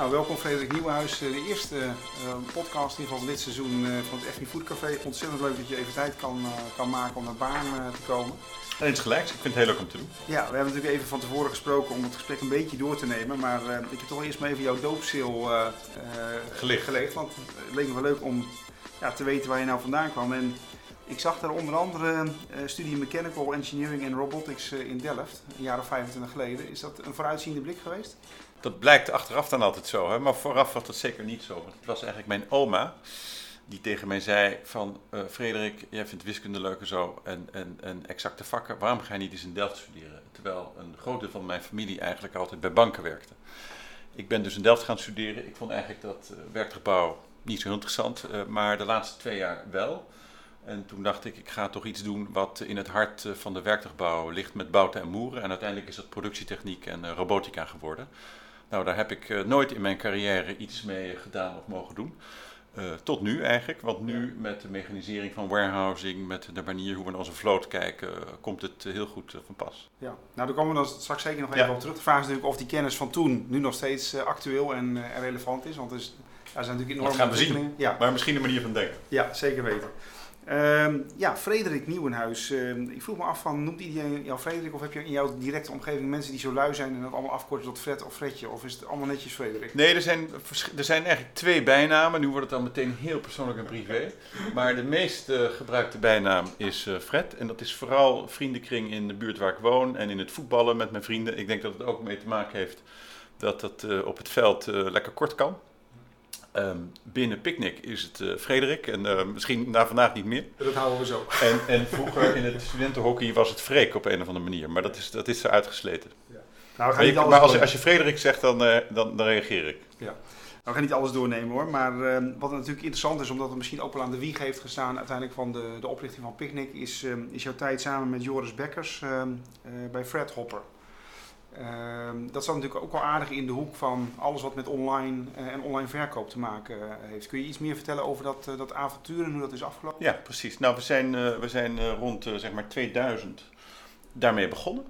Nou, welkom Frederik Nieuwenhuis, de eerste uh, podcast in van dit seizoen uh, van het Effie Food Café. Ontzettend leuk dat je even tijd kan, uh, kan maken om naar Baan te komen. En eens gelijk, ik vind het heel leuk om te doen. Ja, we hebben natuurlijk even van tevoren gesproken om het gesprek een beetje door te nemen. Maar ik heb toch eerst maar even jouw doopsil gelegd. gelegd. Want het leek me wel leuk om ja, te weten waar je nou vandaan kwam. En ik zag daar onder andere studie Mechanical Engineering and Robotics in Delft, een jaar of 25 geleden. Is dat een vooruitziende blik geweest? Dat blijkt achteraf dan altijd zo, hè? maar vooraf was dat zeker niet zo. Want het was eigenlijk mijn oma die tegen mij zei van... Uh, Frederik, jij vindt wiskunde leuk en zo en, en, en exacte vakken. Waarom ga je niet eens in Delft studeren? Terwijl een groot deel van mijn familie eigenlijk altijd bij banken werkte. Ik ben dus in Delft gaan studeren. Ik vond eigenlijk dat werktuigbouw niet zo interessant, maar de laatste twee jaar wel... En toen dacht ik, ik ga toch iets doen wat in het hart van de werktuigbouw ligt met bouten en moeren. En uiteindelijk is dat productietechniek en robotica geworden. Nou, daar heb ik uh, nooit in mijn carrière iets mee gedaan of mogen doen. Uh, tot nu eigenlijk, want nu met de mechanisering van warehousing, met de manier hoe we naar onze vloot kijken, uh, komt het heel goed van pas. Ja, nou daar komen we dan straks zeker nog even ja. op terug. De vraag is natuurlijk of die kennis van toen nu nog steeds actueel en relevant is, want er, er zijn natuurlijk enorme Dat gaan we zien, ja. maar misschien de manier van denken. Ja, zeker weten. Uh, ja, Frederik Nieuwenhuis. Uh, ik vroeg me af van, noemt iedereen jou Frederik of heb je in jouw directe omgeving mensen die zo lui zijn en dat allemaal afkorten tot Fred of Fredje? Of is het allemaal netjes Frederik? Nee, er zijn, er zijn eigenlijk twee bijnamen. Nu wordt het dan meteen heel persoonlijk en privé. Maar de meest uh, gebruikte bijnaam is eh, Fred. En dat is vooral vriendenkring in de buurt waar ik woon en in het voetballen met mijn vrienden. Ik denk dat het ook mee te maken heeft dat het eh, op het veld lekker kort kan. Um, binnen Picnic is het uh, Frederik en uh, misschien na vandaag niet meer. Dat houden we zo. En, en vroeger in het studentenhockey was het Freek op een of andere manier, maar dat is, dat is er uitgesleten. Ja. Nou, maar, ik, maar als, als, je Frederik zegt, dan, uh, dan, dan reageer ik. Ja. Nou, we gaan niet alles doornemen hoor, maar ehm, wat natuurlijk interessant is, omdat het misschien ook wel aan de wieg heeft gestaan uiteindelijk van de, de oprichting van Picnic, is, ehm, is jouw tijd samen met Joris Bekkers bij Fred Hopper. Uh, dat staat natuurlijk ook wel aardig in de hoek van alles wat met online uh, en online verkoop te maken uh, heeft. Kun je iets meer vertellen over dat, uh, dat avontuur en hoe dat is afgelopen? Ja, precies. Nou, we zijn, we zijn rond zeg maar 2000 daarmee begonnen.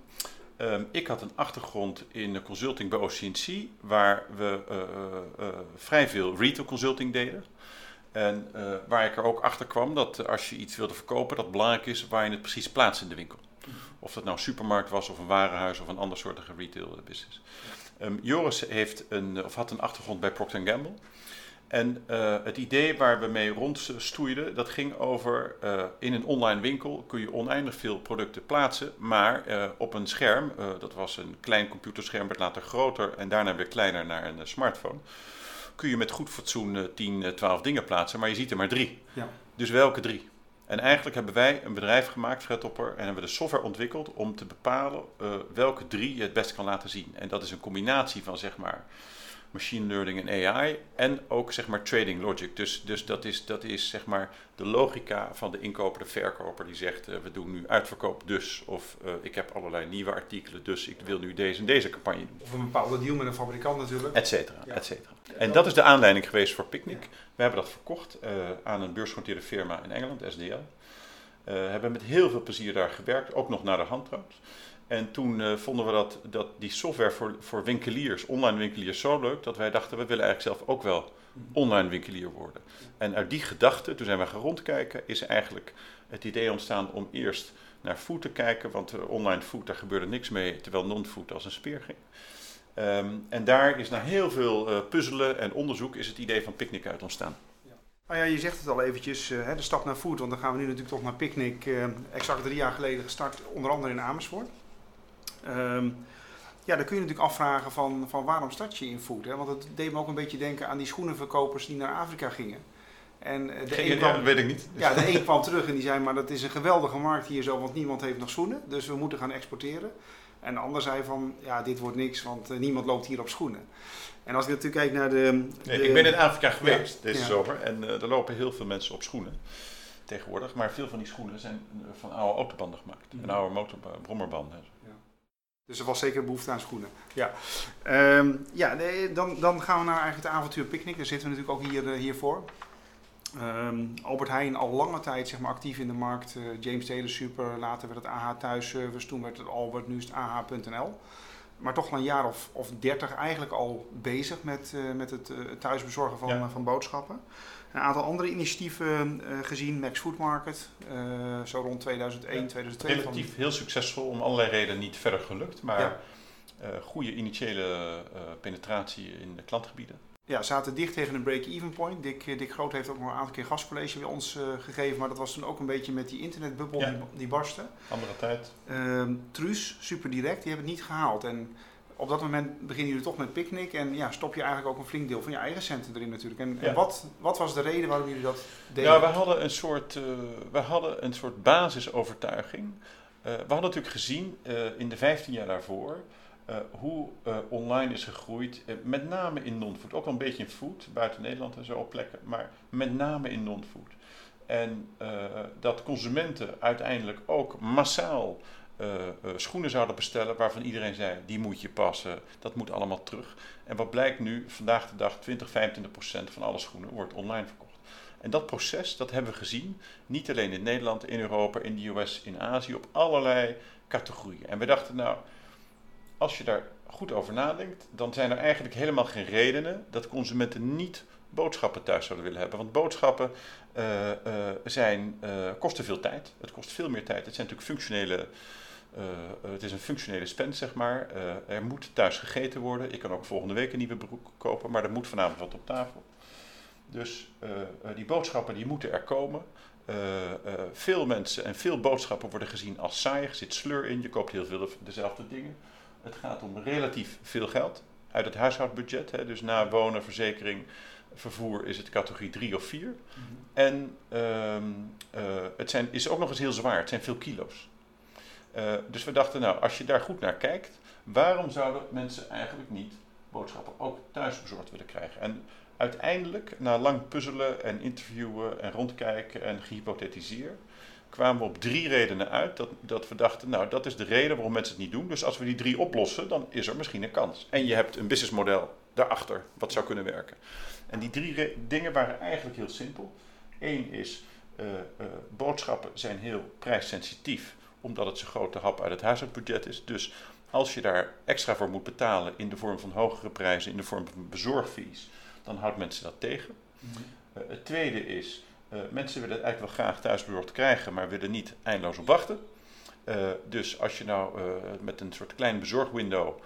Ehm, ik had een achtergrond in consulting bij OCNC, waar we vrij veel retail consulting deden. En waar ik er ook achter kwam dat als je iets wilde verkopen, dat belangrijk is waar je het precies plaatst in de winkel. Of dat nou een supermarkt was of een warenhuis of een andersoortige retail business. Um, Joris heeft een, of had een achtergrond bij Procter Gamble. En uh, het idee waar we mee rondstoeiden, dat ging over uh, in een online winkel kun je oneindig veel producten plaatsen, maar uh, op een scherm, dat was een klein computerscherm, werd later groter en daarna weer kleiner naar een smartphone, kun je met goed fatsoen 10, 12 dingen plaatsen, maar je ziet er maar drie. Ja. Dus welke drie? En eigenlijk hebben wij een bedrijf gemaakt, Fredtopper, en hebben we de software ontwikkeld om te bepalen uh, welke drie je het best kan laten zien. En dat is een combinatie van zeg maar machine learning en AI en ook zeg maar trading logic. Dus, dus dat, is, dat is zeg maar de logica van de inkoper, de verkoper die zegt uh, we doen nu uitverkoop dus of uh, ik heb allerlei nieuwe artikelen dus ik wil nu deze en deze campagne doen. Of een bepaalde deal met een fabrikant natuurlijk. Etcetera, ja. etcetera. En dat is de aanleiding geweest voor Picnic. We hebben dat verkocht uh, aan een beursgenoteerde firma in Engeland, SDL. Hebben met heel veel plezier daar gewerkt, ook nog naar de hand trouwens. En toen uh, vonden we dat, dat die software voor, voor winkeliers, online winkeliers, zo leuk dat wij dachten we willen eigenlijk zelf ook wel online winkelier worden. En uit die gedachte, toen zijn we gaan rondkijken, is eigenlijk het idee ontstaan om eerst naar food te kijken, want uh, online food, daar gebeurde niks mee, terwijl non-food als een speer ging. Um, en daar is na heel veel uh, puzzelen en onderzoek is het idee van Picnic uit ontstaan. Nou ja, je zegt het al eventjes, de stap naar food, want dan gaan we nu natuurlijk toch naar Picnic, uh, exact drie jaar geleden gestart, onder andere in Amersfoort. Um, ja, dan kun je natuurlijk afvragen van, van waarom start je in food? Hè? Want het deed me ook een beetje denken aan die schoenenverkopers die naar Afrika gingen. En de een kwam, ja, weet ik niet. Ja, de een kwam terug en die zei, maar dat is een geweldige markt hier zo, want niemand heeft nog schoenen, dus we moeten gaan exporteren. En de ander zei van, ja, dit wordt niks, want uh, niemand loopt hier op schoenen. En als ik natuurlijk kijk naar de... de nee, ik ben in Afrika geweest ja, deze ja. zomer en uh, er lopen heel veel mensen op schoenen tegenwoordig. Maar veel van die schoenen zijn van oude autobanden gemaakt. Mm. En oude motorbrommerbanden. Ja. Dus er was zeker behoefte aan schoenen. Ja, um, ja nee, dan, dan gaan we naar eigenlijk het avontuur picknick. Daar zitten we natuurlijk ook hier, uh, hiervoor. Um, Albert Heijn al lange tijd zeg maar, actief in de markt. Uh, James Taylor Super, later werd het AH Thuisservice, toen werd het Albert, nu is het AH.nl. maar toch al een jaar of, of 30 eigenlijk al bezig met, met het thuisbezorgen van, van boodschappen. Een aantal andere initiatieven gezien, Max Food Market, zo rond 2001, 2002. Relatief heel succesvol, om allerlei redenen niet verder gelukt, maar goede initiële penetratie in de klantgebieden ja, zaten dicht tegen een break-even point. Dick, eh, Dick Groot heeft ook nog een aantal keer gastcollege bij ons gegeven, maar dat was toen ook een beetje met die internetbubbel die, die barstte. Andere tijd. Uh, Truus, super direct, die hebben het niet gehaald. En op dat moment beginnen jullie toch met picknick en ja, stop je eigenlijk ook een flink deel van je eigen centen erin natuurlijk. En, en wat, wat was de reden waarom jullie dat deden? Ja, we hadden een soort, uh, we hadden een soort basisovertuiging. we hadden natuurlijk gezien in de 15 jaar daarvoor hoe online is gegroeid, met name in non-food. Ook wel een beetje in food, buiten Nederland en zo op plekken, maar met name in non-food. En dat consumenten uiteindelijk ook massaal schoenen zouden bestellen waarvan iedereen zei, die moet je passen, dat moet allemaal terug. En wat blijkt nu, vandaag de dag 20, 25 procent van alle schoenen wordt online verkocht. En dat proces, dat hebben we gezien, niet alleen in Nederland, in Europa, in de US, in Azië, op allerlei categorieën. En we dachten, nou, als je daar goed over nadenkt, dan zijn er eigenlijk helemaal geen redenen dat consumenten niet boodschappen thuis zouden willen hebben. Want boodschappen uh, zijn, kosten veel tijd. Het kost veel meer tijd. Het zijn natuurlijk functionele. Het is een functionele spend, zeg maar. er moet thuis gegeten worden. Ik kan ook volgende week een nieuwe broek kopen, maar er moet vanavond wat op tafel. Dus die boodschappen die moeten er komen. veel mensen en veel boodschappen worden gezien als saai. Er zit sleur in, je koopt heel veel dezelfde dingen. Het gaat om relatief veel geld uit het huishoudbudget. Hè, dus na wonen, verzekering, vervoer is het categorie 3 of 4. Mhm. En ehm, eh, het zijn, is ook nog eens heel zwaar. Het zijn veel kilo's. Uh, dus we dachten, nou, als je daar goed naar kijkt, waarom zouden mensen eigenlijk niet boodschappen ook thuis bezorgd willen krijgen? En uiteindelijk, na lang puzzelen en interviewen en rondkijken en gehypothetiseer, kwamen we op drie redenen uit dat, dat we dachten, nou dat is de reden waarom mensen het niet doen. Dus als we die drie oplossen, dan is er misschien een kans. En je hebt een businessmodel daarachter wat zou kunnen werken. En die drie dingen waren eigenlijk heel simpel. Eén is, uh, boodschappen zijn heel prijssensitief, omdat het zo'n grote hap uit het huishoudbudget is. Dus als je daar extra voor moet betalen in de vorm van hogere prijzen, in de vorm van bezorgfees, dan houdt mensen dat tegen. Mm het tweede is, uh, mensen willen het eigenlijk wel graag thuisbezorgd krijgen, maar willen niet eindeloos op wachten. Uh, dus als je nou met een soort klein bezorgwindow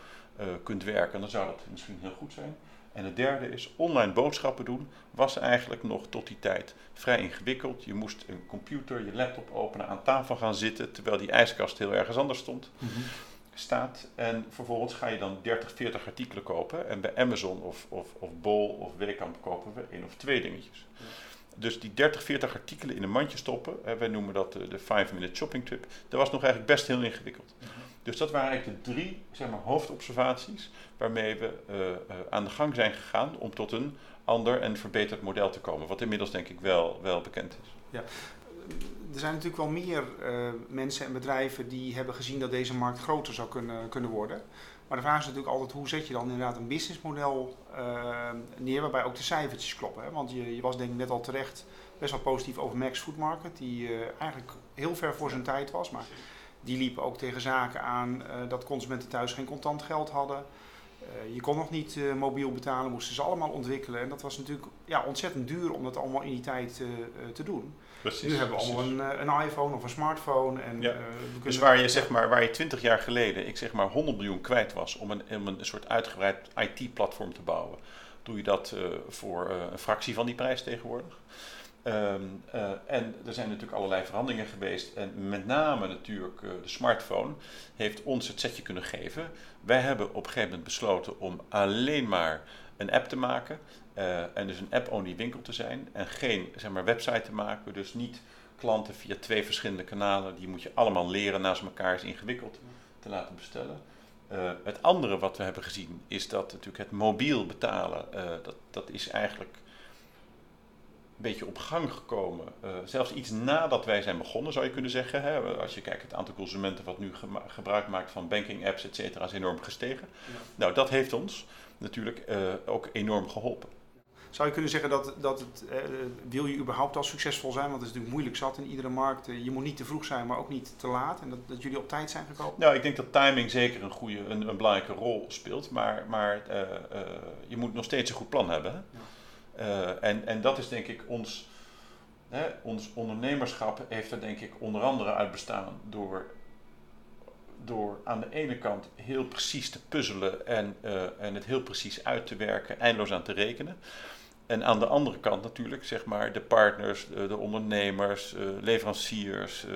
kunt werken, dan zou dat misschien heel goed zijn. En het derde is, online boodschappen doen was eigenlijk nog tot die tijd vrij ingewikkeld. Je moest een computer, je laptop openen, aan tafel gaan zitten, terwijl die ijskast heel ergens anders stond. Mm -hmm. Staat. En vervolgens ga je dan 30, 40 artikelen kopen. En bij Amazon of, of, of Bol of Wekamp kopen we één of twee dingetjes. Ja. Dus die 30, 40 artikelen in een mandje stoppen, hè, wij noemen dat de 5-minute shopping trip, dat was nog eigenlijk best heel ingewikkeld. Mhm. Dus dat waren eigenlijk de drie zeg maar, hoofdobservaties waarmee we uh, uh, aan de gang zijn gegaan om tot een ander en verbeterd model te komen. Wat inmiddels denk ik wel, wel bekend is. Ja. Er zijn natuurlijk wel meer uh, mensen en bedrijven die hebben gezien dat deze markt groter zou kunnen, kunnen worden. Maar de vraag is natuurlijk altijd hoe zet je dan inderdaad een businessmodel uh, neer waarbij ook de cijfertjes kloppen. Hè? Want je, je, was denk ik net al terecht best wel positief over Max Food Market, die eigenlijk heel ver voor zijn tijd was. Maar die liep ook tegen zaken aan uh, dat consumenten thuis geen contant geld hadden. je kon nog niet mobiel betalen, moesten ze allemaal ontwikkelen. En dat was natuurlijk ja, ontzettend duur om dat allemaal in die tijd te doen. Precies, nu hebben we allemaal een, eh, een, iPhone of een smartphone. En, ja. uh, dus waar je, zeg maar, waar je 20 jaar geleden, ik zeg maar 100 miljoen kwijt was om een, om een soort uitgebreid IT-platform te bouwen, doe je dat uh, voor een fractie van die prijs tegenwoordig. Um, en er zijn natuurlijk allerlei veranderingen geweest. En met name natuurlijk de smartphone heeft ons het setje kunnen geven. Wij hebben op een gegeven moment besloten om alleen maar een app te maken. Uh, en dus een app-only winkel te zijn en geen zeg maar, website te maken. Dus niet klanten via twee verschillende kanalen. Die moet je allemaal leren naast elkaar is ingewikkeld te laten bestellen. Het andere wat we hebben gezien is dat natuurlijk het mobiel betalen, dat, dat is eigenlijk beetje op gang gekomen. zelfs iets nadat wij zijn begonnen zou je kunnen zeggen. Hè? Als je kijkt het aantal consumenten wat nu gebruik maakt van banking apps, et cetera, is enorm gestegen. Ja. Nou, dat heeft ons natuurlijk ook enorm geholpen Zou je kunnen zeggen dat, dat het, eh, wil je überhaupt al succesvol zijn? Want het is natuurlijk moeilijk zat in iedere markt. je moet niet te vroeg zijn, maar ook niet te laat. En dat, dat jullie op tijd zijn gekomen? Nou, ik denk dat timing zeker een, goede, een, een belangrijke rol speelt. Maar, maar je moet nog steeds een goed plan hebben. Hè? Ja. En, en dat is denk ik ons Hè, ons ondernemerschap heeft er denk ik onder andere uit bestaan door, door aan de ene kant heel precies te puzzelen en, uh, en het heel precies uit te werken, eindeloos aan te rekenen. En aan de andere kant natuurlijk, zeg maar, de partners, de, de ondernemers, uh, leveranciers,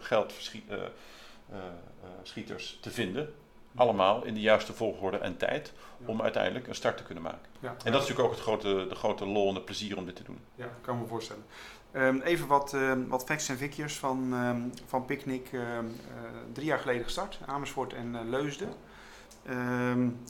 geldschieters te vinden. Allemaal in de juiste volgorde en tijd om uiteindelijk een start te kunnen maken. Ja. En dat is natuurlijk ook het grote, de grote lol en het plezier om dit te doen. Ja, kan me voorstellen. Um, even wat, um, wat facts en figures van, um, van Picnic. Uh, drie jaar geleden gestart, Amersfoort en uh, Leusden.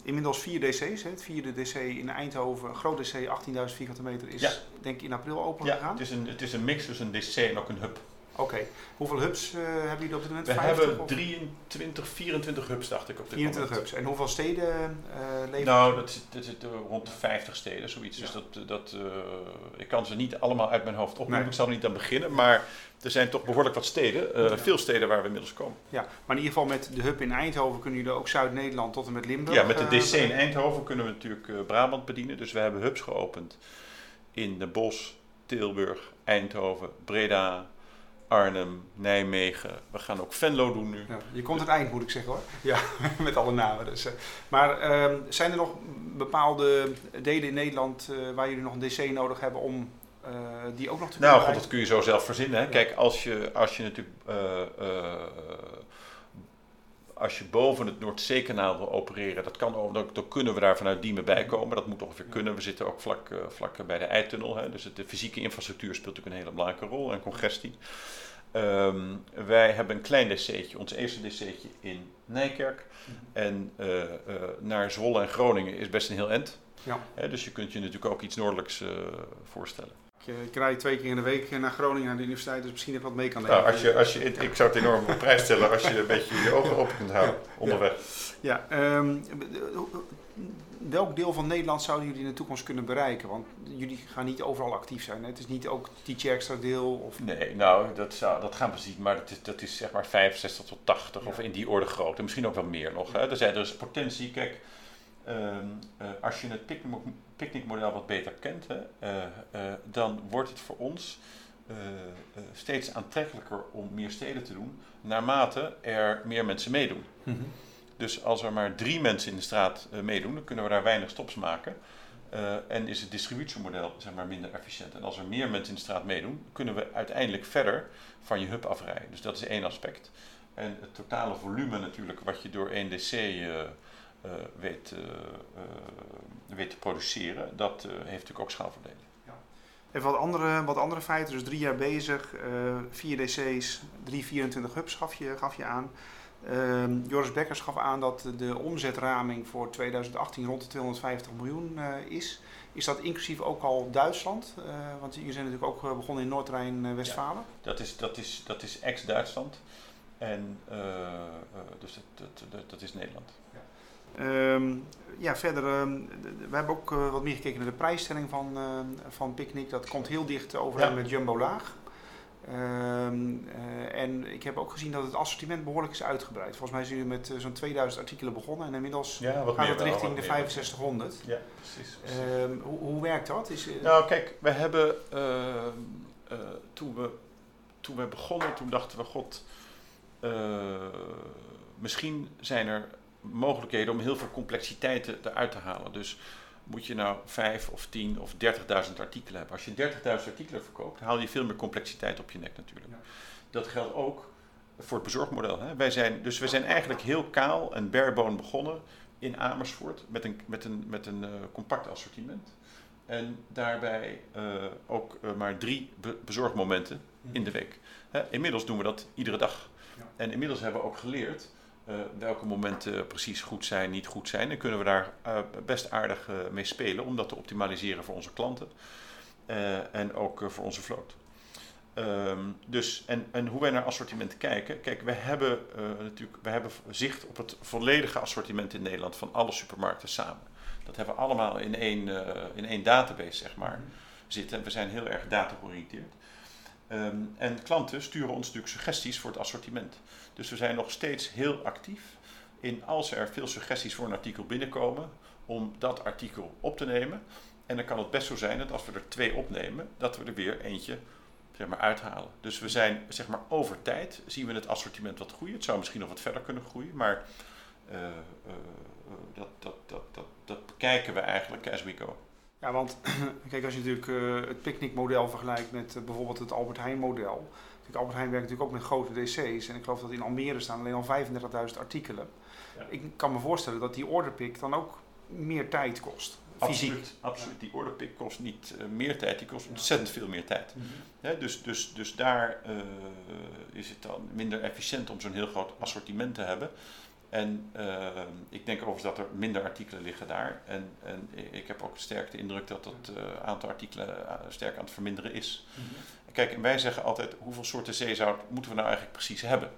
inmiddels vier DC's. Hè. Het vierde DC in Eindhoven, een groot DC, 18.000 vierkante meter, is ja. denk ik in april open ja, gegaan. Het is, een, het is een mix tussen een DC en ook een hub. Oké. Hoeveel hubs uh, hebben jullie op dit moment? We hebben 23, 24 hubs, dacht ik op dit 24 hubs. En hoeveel steden uh, leven Nou, dat zit, dat zit rond de 50 steden, zoiets. Ja. Dus dat, dat, uh, ik kan ze niet allemaal uit mijn hoofd opnoemen. Nee. Ik zal er niet aan beginnen. Maar er zijn toch behoorlijk wat steden. Ja. Veel steden waar we inmiddels komen. Ja, maar in ieder geval met de hub in Eindhoven kunnen jullie ook Zuid-Nederland tot en met Limburg. Ja, met de DC in Eindhoven kunnen we natuurlijk Brabant bedienen. Dus we hebben hubs geopend in de Bos, Tilburg, Eindhoven, Breda, Arnhem, Nijmegen. We gaan ook Venlo doen nu. Ja, je komt het eind, moet ik zeggen hoor. Ja, met alle namen. Dus, uh, maar uh, zijn er nog bepaalde delen in Nederland uh, waar jullie nog een DC nodig hebben om uh, die ook nog te doen? Nou, God, dat kun je zo zelf verzinnen. Hè? Ja. Kijk, als je, als je natuurlijk als je boven het Noordzeekanaal wil opereren, dat kan, dan, dan kunnen we daar vanuit Diemen bij komen. Dat moet ongeveer kunnen. We zitten ook vlak, uh, vlak bij de eitunnel. Hè. Dus de fysieke infrastructuur speelt natuurlijk een hele belangrijke rol en congestie. Um, wij hebben een klein DC'tje, ons eerste DC'tje in Nijkerk. En uh, uh, naar Zwolle en Groningen is best een heel end. Ja. Hè, dus je kunt je natuurlijk ook iets noordelijks voorstellen. Eh, ik rijd twee keer in de week naar Groningen naar de universiteit, dus misschien even wat mee kan nemen. Nou, als je, als je, ik zou het enorm op prijs stellen als je een beetje je ogen open kunt houden onderweg. Ja, ja um, welk deel van Nederland zouden jullie in de toekomst kunnen bereiken? Want jullie gaan niet overal actief zijn. Hè? Het is niet ook Teach Extra deel? Of... Nee, nou, dat, zou, dat gaan we zien. Maar dat is, dat is zeg maar 65 tot 80 ja. of in die orde grootte. Misschien ook wel meer nog. Hè? Er zijn dus potentie. Kijk, um, uh, als je het picknickmodel wat beter kent, hè, uh, uh, dan wordt het voor ons steeds aantrekkelijker om meer steden te doen, naarmate er meer mensen meedoen. Mm -hmm. Dus als er maar drie mensen in de straat meedoen, dan kunnen we daar weinig stops maken. en is het distributiemodel zeg maar, minder efficiënt. En als er meer mensen in de straat meedoen, kunnen we uiteindelijk verder van je hub afrijden. Dus dat is één aspect. En het totale volume natuurlijk, wat je door 1 DC uh, weet, uh, weet te produceren, dat heeft natuurlijk ook schaalvoordelen. Ja. Even wat andere, wat andere feiten, dus drie jaar bezig, vier DC's, drie 24 hubs gaf je, gaf je aan. Uh, Joris Bekkers gaf aan dat de omzetraming voor 2018 rond de 250 miljoen uh, is. Is dat inclusief ook al Duitsland? Want jullie zijn natuurlijk ook begonnen in Noord-Rijn-Westfalen. Ja, dat is, dat is, dat is ex-Duitsland. En dus dat, dat, dat, dat is Nederland. Ja. Um, ja, verder, um, we hebben ook uh, wat meer gekeken naar de prijsstelling van, uh, van Picnic. Dat komt heel dicht overeen ja. met Jumbo Laag. Um, uh, en ik heb ook gezien dat het assortiment behoorlijk is uitgebreid. Volgens mij zijn jullie met zo'n 2000 artikelen begonnen en inmiddels ja, gaat het richting de 6500. Ja, precies. precies. Hoe, hoe, werkt dat? Is, nou, kijk, we hebben toen, we, toen we begonnen, toen dachten we, god, misschien zijn er mogelijkheden om heel veel complexiteiten eruit te halen. Dus moet je nou 5 of 10 of 30.000 artikelen hebben. Als je 30.000 artikelen verkoopt, haal je veel meer complexiteit op je nek natuurlijk. Ja. Dat geldt ook voor het bezorgmodel. Hè. Wij zijn, dus we zijn eigenlijk heel kaal en barebone begonnen in Amersfoort met een, met een, met een uh, compact assortiment. En daarbij uh, ook uh, maar drie be bezorgmomenten in de week. Hè, inmiddels doen we dat iedere dag. Ja. En inmiddels hebben we ook geleerd welke momenten precies goed zijn, niet goed zijn. En kunnen we daar uh, best aardig uh, mee spelen om dat te optimaliseren voor onze klanten en ook voor onze vloot. Um, dus, en, en hoe wij naar assortiment kijken. Kijk, we hebben natuurlijk we hebben zicht op het volledige assortiment in Nederland van alle supermarkten samen. Dat hebben we allemaal in één, in één database, zeg maar, zitten. We zijn heel erg data-georiënteerd. Ehm, en klanten sturen ons natuurlijk suggesties voor het assortiment. Dus we zijn nog steeds heel actief in als er veel suggesties voor een artikel binnenkomen, om dat artikel op te nemen. En dan kan het best zo zijn dat als we er twee opnemen, dat we er weer eentje zeg maar, uithalen. Dus we zijn zeg maar, over tijd zien we het assortiment wat groeien. Het zou misschien nog wat verder kunnen groeien, maar uh, uh, dat, dat, dat, dat, dat bekijken we eigenlijk as we go. Ja, want kijk, als je natuurlijk uh, het picknickmodel vergelijkt met uh, bijvoorbeeld het Albert Heijn model. Albert Heijn werkt natuurlijk ook met grote DC's. En ik geloof dat in Almere staan alleen al 35.000 artikelen. Ja. Ik kan me voorstellen dat die orderpick dan ook meer tijd kost. Fysiek. Absoluut, absoluut. Die orderpick kost niet uh, meer tijd, die kost ontzettend veel meer tijd. Mm -hmm. dus, dus, dus daar is het dan minder efficiënt om zo'n heel groot assortiment te hebben. En uh, ik denk overigens dat er minder artikelen liggen daar. En, en ik heb ook sterk de indruk dat het uh, aantal artikelen uh, sterk aan het verminderen is. Mm -hmm. Kijk, en wij zeggen altijd, hoeveel soorten zeezout moeten we nou eigenlijk precies hebben?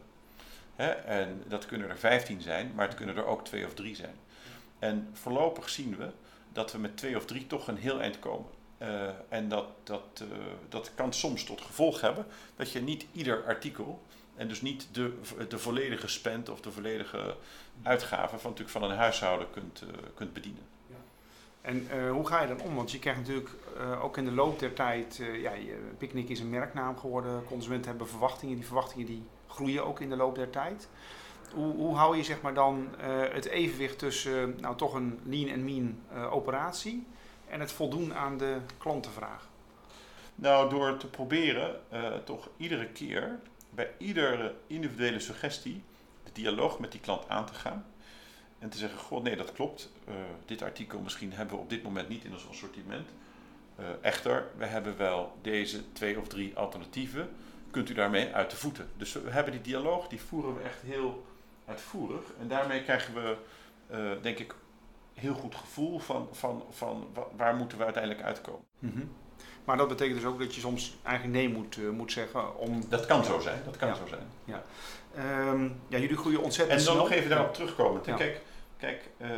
Hè? En dat kunnen er 15 zijn, maar het kunnen er ook twee of drie zijn. En voorlopig zien we dat we met twee of drie toch een heel eind komen. en dat, dat, dat kan soms tot gevolg hebben dat je niet ieder artikel en dus niet de, de volledige spend of de volledige uitgave van, natuurlijk van een huishouden kunt, uh, kunt bedienen. Ja. En uh, hoe ga je dan om? Want je krijgt natuurlijk uh, ook in de loop der tijd, ja, Picnic is een merknaam geworden. Consumenten hebben verwachtingen. Die verwachtingen die groeien ook in de loop der tijd. Hoe, hoe hou je zeg maar dan het evenwicht tussen nou toch een lean en mean operatie en het voldoen aan de klantenvraag? Nou, door te proberen toch iedere keer bij iedere individuele suggestie de dialoog met die klant aan te gaan. En te zeggen, god nee, dat klopt. Uh, dit artikel misschien hebben we op dit moment niet in ons assortiment. Uh, echter, we hebben wel deze twee of drie alternatieven. Kunt u daarmee uit de voeten? Dus we hebben die dialoog, die voeren we echt heel uitvoerig. En daarmee krijgen we, denk ik, heel goed gevoel van, van, van waar moeten we uiteindelijk uitkomen. -hmm. Maar dat betekent dus ook dat je soms eigenlijk nee moet, uh, moet zeggen. Om, dat kan zo zijn. Dat kan ja. zo zijn. Ja. Um, ja, jullie groeien ontzettend En dan nog even daarop terugkomen. Ja. Kijk, kijk uh,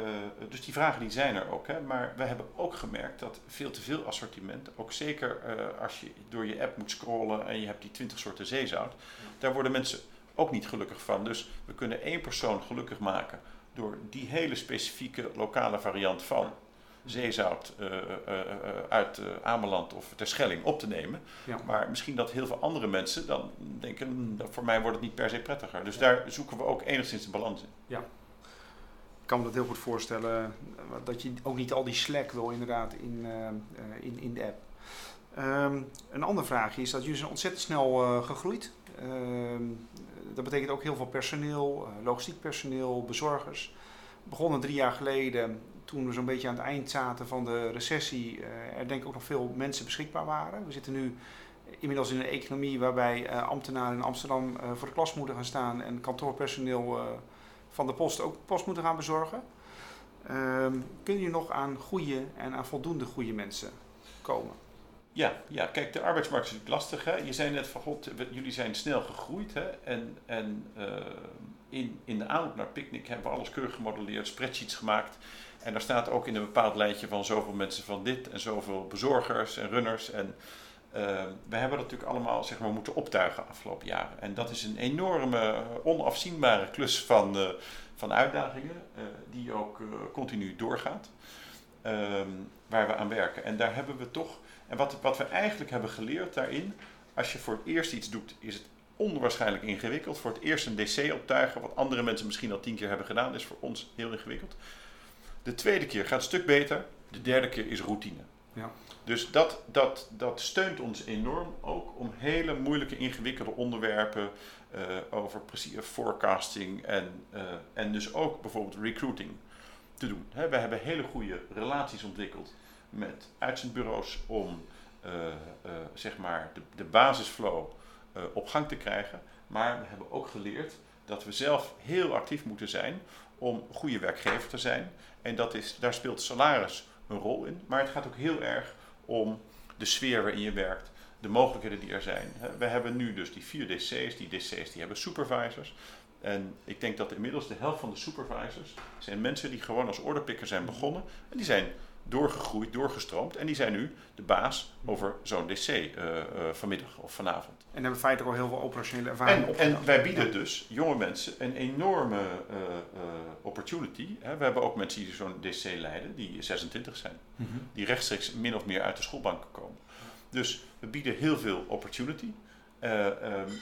dus die vragen die zijn er ook. Hè, maar we hebben ook gemerkt dat veel te veel assortiment, ook zeker uh, als je door je app moet scrollen en je hebt die 20 soorten zeezout, daar worden mensen ook niet gelukkig van. Dus we kunnen één persoon gelukkig maken door die hele specifieke lokale variant van zeezout uh, uh, uit Ameland of Terschelling op te nemen. Ja. Maar misschien dat heel veel andere mensen dan denken, hm, voor mij wordt het niet per se prettiger. Dus ja. daar zoeken we ook enigszins de balans in. Ja. Ik kan me dat heel goed voorstellen, dat je ook niet al die slack wil inderdaad in, in, in de app. Um, een andere vraag is dat jullie zijn ontzettend snel gegroeid. Ehm, dat betekent ook heel veel personeel, logistiek personeel, bezorgers. Begonnen drie jaar geleden toen we zo'n beetje aan het eind zaten van de recessie, uh, er denk ik ook nog veel mensen beschikbaar waren. We zitten nu inmiddels in een economie waarbij uh, ambtenaren in Amsterdam uh, voor de klas moeten gaan staan en kantoorpersoneel van de post ook post moeten gaan bezorgen. Ehm, kun je nog aan goede en aan voldoende goede mensen komen? Ja, ja, kijk, de arbeidsmarkt is natuurlijk lastig. Hè? Je zei net van god, jullie zijn snel gegroeid. Hè? En, en in, in de aanloop naar Picnic hebben we alles keurig gemodelleerd, spreadsheets gemaakt. En daar staat ook in een bepaald lijntje van zoveel mensen van dit en zoveel bezorgers en runners. En uh, we hebben dat natuurlijk allemaal zeg maar, moeten optuigen afgelopen jaren. En dat is een enorme, onafzienbare klus van, uh, van uitdagingen, die ook continu doorgaat. Ehm, waar we aan werken. En daar hebben we toch, en wat, wat we eigenlijk hebben geleerd daarin, als je voor het eerst iets doet, is het onwaarschijnlijk ingewikkeld. Voor het eerst een DC optuigen, wat andere mensen misschien al tien keer hebben gedaan, is voor ons heel ingewikkeld. De tweede keer gaat een stuk beter. De derde keer is routine. Ja. Dus dat, dat, dat steunt ons enorm ook om hele moeilijke, ingewikkelde onderwerpen uh, over precies forecasting en, uh, en dus ook bijvoorbeeld recruiting te doen. He, we hebben hele goede relaties ontwikkeld met uitzendbureaus om uh, zeg maar de, de basisflow op gang te krijgen. Maar we hebben ook geleerd dat we zelf heel actief moeten zijn om goede werkgever te zijn. En dat is, daar speelt salaris een rol in. Maar het gaat ook heel erg om de sfeer waarin je werkt, de mogelijkheden die er zijn. We hebben nu dus die vier DC's. Die DC's die hebben supervisors. En ik denk dat inmiddels de helft van de supervisors zijn mensen die gewoon als orderpicker zijn begonnen. En die zijn doorgegroeid, doorgestroomd. En die zijn nu de baas over zo'n DC uh, uh, vanmiddag of vanavond. En hebben feitelijk al heel veel operationele ervaring En, en wij bieden ja. dus jonge mensen een enorme uh, opportunity. Hè. We hebben ook mensen die zo'n DC leiden, die 26 zijn. Mm -hmm. Die rechtstreeks min of meer uit de schoolbanken komen. Dus we bieden heel veel opportunity. Uh, um,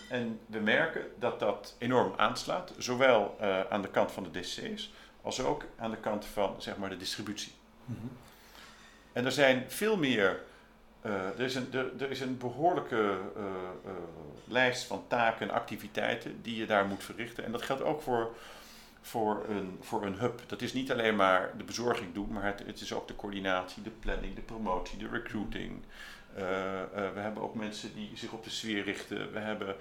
en we merken dat dat enorm aanslaat, zowel uh, aan de kant van de DC's als ook aan de kant van zeg maar, de distributie. Mm -hmm. En er zijn veel meer, uh, er, is een, er, er, is een behoorlijke lijst van taken en activiteiten die je daar moet verrichten. En dat geldt ook voor, voor, een, voor een hub. Dat is niet alleen maar de bezorging doen, maar het, het is ook de coördinatie, de planning, de promotie, de recruiting. Uh, we hebben ook mensen die zich op de sfeer richten. We, hebben,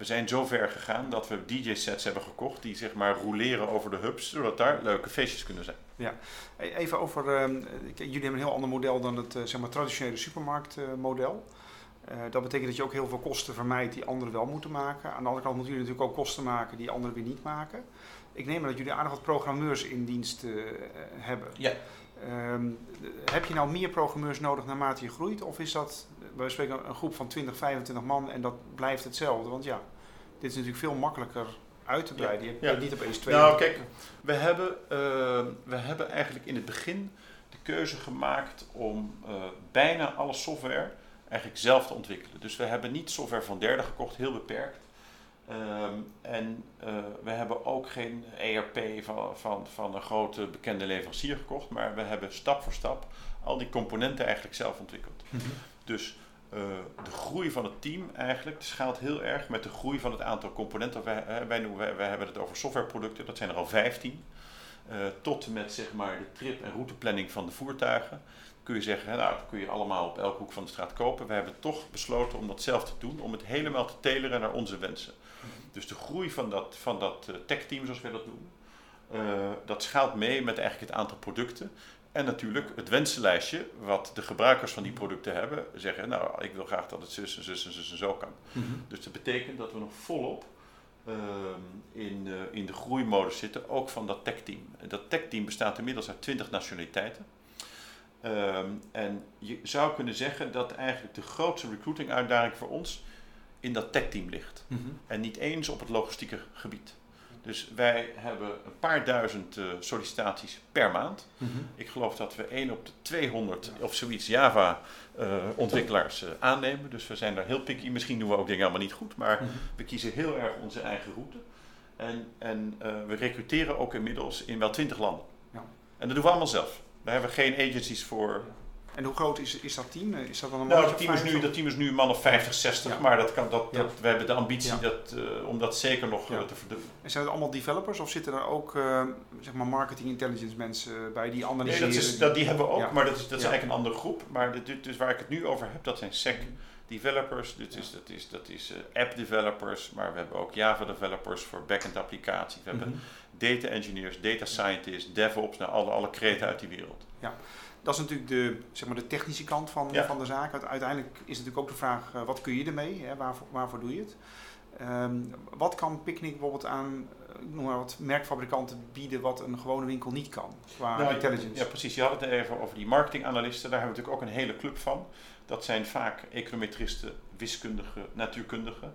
we zijn zo ver gegaan dat we DJ-sets hebben gekocht die zeg maar roleren over de hubs, zodat daar leuke feestjes kunnen zijn. Ja, even over, uh, jullie hebben een heel ander model dan het zeg maar, traditionele supermarktmodel. dat betekent dat je ook heel veel kosten vermijdt die anderen wel moeten maken. Aan de andere kant moeten jullie natuurlijk ook kosten maken die anderen weer niet maken. Ik neem aan dat jullie aardig wat programmeurs in dienst hebben. Ja. Um, heb je nou meer programmeurs nodig naarmate je groeit? Of is dat, we spreken een groep van 20, 25 man en dat blijft hetzelfde? Want ja, dit is natuurlijk veel makkelijker uit te breiden. Je hebt ja. niet opeens twee. Nou, kijk, we hebben, uh, we hebben eigenlijk in het begin de keuze gemaakt om uh, bijna alle software eigenlijk zelf te ontwikkelen. Dus we hebben niet software van derden gekocht, heel beperkt. Um, en uh, we hebben ook geen ERP van, van, van een grote bekende leverancier gekocht, maar we hebben stap voor stap al die componenten eigenlijk zelf ontwikkeld. Mm -hmm. Dus uh, de groei van het team eigenlijk schaalt heel erg met de groei van het aantal componenten. Wij, wij, wij, wij hebben het over softwareproducten, dat zijn er al 15. Uh, tot en met zeg maar, de trip- en routeplanning van de voertuigen. Kun je zeggen, nou, dat kun je allemaal op elke hoek van de straat kopen. We hebben toch besloten om dat zelf te doen, om het helemaal te teleren naar onze wensen. Dus de groei van dat, van dat uh, tech-team, zoals wij dat doen, uh, dat schaalt mee met eigenlijk het aantal producten. En natuurlijk het wensenlijstje, wat de gebruikers van die producten hebben, zeggen, nou, ik wil graag dat het zus en zus en zus en zo kan. Mm -hmm. Dus dat betekent dat we nog volop in, in de groeimodus zitten, ook van dat tech-team. Dat tech-team bestaat inmiddels uit 20 nationaliteiten. Um, en je zou kunnen zeggen dat eigenlijk de grootste recruiting uitdaging voor ons in dat tech-team ligt. Mm -hmm. En niet eens op het logistieke gebied. Dus wij hebben een paar duizend uh, sollicitaties per maand. Mm -hmm. Ik geloof dat we 1 op de 200 ja. of zoiets Java-ontwikkelaars uh, uh, aannemen. Dus we zijn daar heel picky. Misschien doen we ook dingen allemaal niet goed, maar mm -hmm. we kiezen heel erg onze eigen route. En, en we recruteren ook inmiddels in wel 20 landen. Ja. En dat doen we allemaal zelf. Daar hebben we geen agencies voor. En hoe groot is, is dat team? Is dat dan een nou, dat team, is nu, dat team is nu een man of 50, 60, ja. maar dat kan, dat, dat, ja. we hebben de ambitie ja. dat, uh, om dat zeker nog uh, te verdubbelen. En zijn het allemaal developers of zitten er ook uh, zeg maar marketing intelligence mensen bij die analyseren? Nee, dat is, dat, die hebben we ook, maar dat is, dat is eigenlijk een andere groep. Maar dit, dus waar ik het nu over heb, dat zijn SEC developers, dus is, dat is, dat is app developers, maar we hebben ook Java developers voor backend applicaties. We mm -hmm. hebben data engineers, data scientists, DevOps, nou alle, alle kreten uit die wereld. Ja. Dat is natuurlijk de, zeg maar de technische kant van, ja. van de zaak. Uiteindelijk is natuurlijk ook de vraag, uh, wat kun je ermee? Hè? Waarvoor, waarvoor doe je het? Um, wat kan Picnic bijvoorbeeld aan noem maar wat merkfabrikanten bieden wat een gewone winkel niet kan qua nou, intelligence? Ja, precies. Je had het even over die marketinganalisten. Daar hebben we natuurlijk ook een hele club van. Dat zijn vaak econometristen, wiskundigen, natuurkundigen.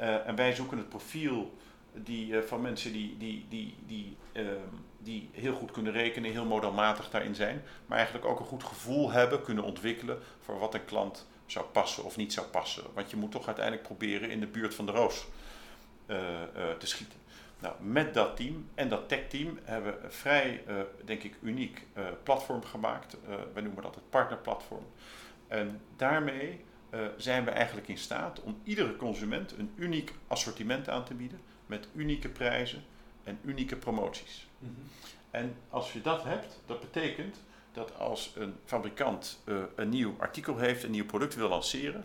Uh, en wij zoeken het profiel die, uh, van mensen die, die, die, die, uh, die heel goed kunnen rekenen, heel modelmatig daarin zijn, maar eigenlijk ook een goed gevoel hebben, kunnen ontwikkelen voor wat een klant zou passen of niet zou passen. Want je moet toch uiteindelijk proberen in de buurt van de roos uh, te schieten. Nou, met dat team en dat tech-team hebben we een vrij, denk ik, uniek platform gemaakt. we noemen dat het partnerplatform. En daarmee zijn we eigenlijk in staat om iedere consument een uniek assortiment aan te bieden met unieke prijzen en unieke promoties. Mm -hmm. En als je dat hebt, dat betekent dat als een fabrikant uh, een nieuw artikel heeft, een nieuw product wil lanceren,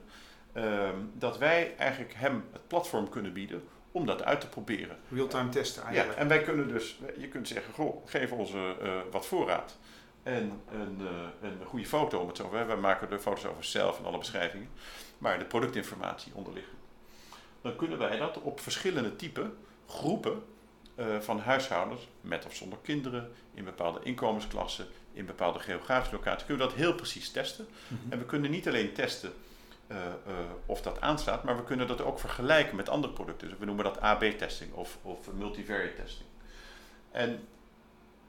uh, dat wij eigenlijk hem het platform kunnen bieden om dat uit te proberen. Real-time testen eigenlijk. Ja, en wij kunnen dus, je kunt zeggen, goh, geef ons uh, wat voorraad en een, een goede foto om het zo. Wij maken de foto's over zelf en alle beschrijvingen, maar de productinformatie onderliggen dan kunnen wij dat op verschillende type groepen van huishoudens met of zonder kinderen, in bepaalde inkomensklassen, in bepaalde geografische locaties, kunnen we dat heel precies testen. Mhm. En we kunnen niet alleen testen uh, uh, of dat aanslaat, maar we kunnen dat ook vergelijken met andere producten. Dus we noemen dat AB-testing of, of multivariate testing. En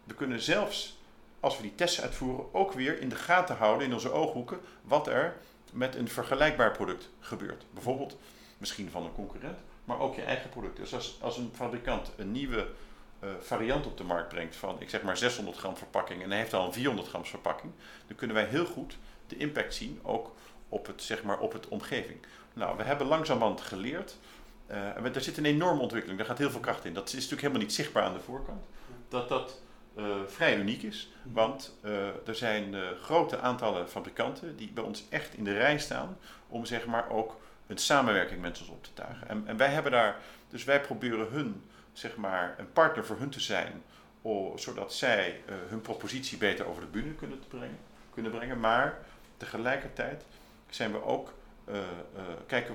we kunnen zelfs, als we die tests uitvoeren, ook weer in de gaten houden in onze ooghoeken wat er met een vergelijkbaar product gebeurt. Bijvoorbeeld misschien van een concurrent, maar ook je eigen product. Dus als, als een fabrikant een nieuwe uh, variant op de markt brengt van, ik zeg maar 600 gram verpakking en hij heeft al een 400 gram verpakking, dan kunnen wij heel goed de impact zien, ook op het, zeg maar, op het omgeving. Nou, we hebben langzamerhand geleerd. Uh, er zit een enorme ontwikkeling, daar gaat heel veel kracht in. Dat is natuurlijk helemaal niet zichtbaar aan de voorkant. Dat dat uh, vrij uniek is, want er zijn grote aantallen fabrikanten die bij ons echt in de rij staan om zeg maar ook een samenwerking met ons op te tuigen. En, en wij hebben daar, dus wij proberen hun zeg maar een partner voor hun te zijn, zodat zij hun propositie beter over de bühne kunnen, brengen, kunnen brengen. Maar tegelijkertijd zijn we ook, uh, uh, kijken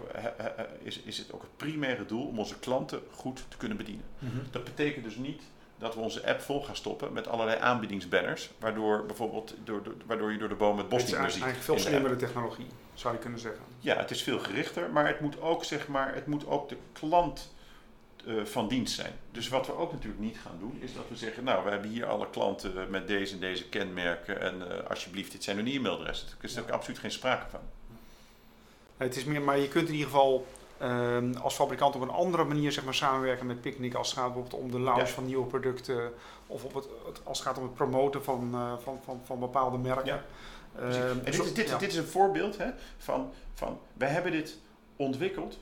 is, is het ook het primaire doel om onze klanten goed te kunnen bedienen. Mhm. Dat betekent dus niet dat we onze app vol gaan stoppen met allerlei aanbiedingsbanners, waardoor bijvoorbeeld door, door, waardoor je door de boom het bos Het niet is meer ziet. eigenlijk veel slimmere technologie, zou je kunnen zeggen. Ja, het is veel gerichter, maar het moet ook, zeg maar, het moet ook de klant uh, van dienst zijn. Dus wat we ook natuurlijk niet gaan doen, is dat we zeggen, nou, we hebben hier alle klanten met deze en deze kenmerken en uh, alsjeblieft, dit zijn hun e-mailadressen. Er is er ook absoluut geen sprake van. Het is meer, maar je kunt in ieder geval uh, als fabrikant op een andere manier zeg maar, samenwerken met Picnic als het gaat bijvoorbeeld om de launch Ja. van nieuwe producten of op het, als het gaat om het promoten van, uh, van, van, van bepaalde merken. Ja. Ehm, en dit, is- dit, ja. dit is een voorbeeld hè, van, van, wij hebben dit ontwikkeld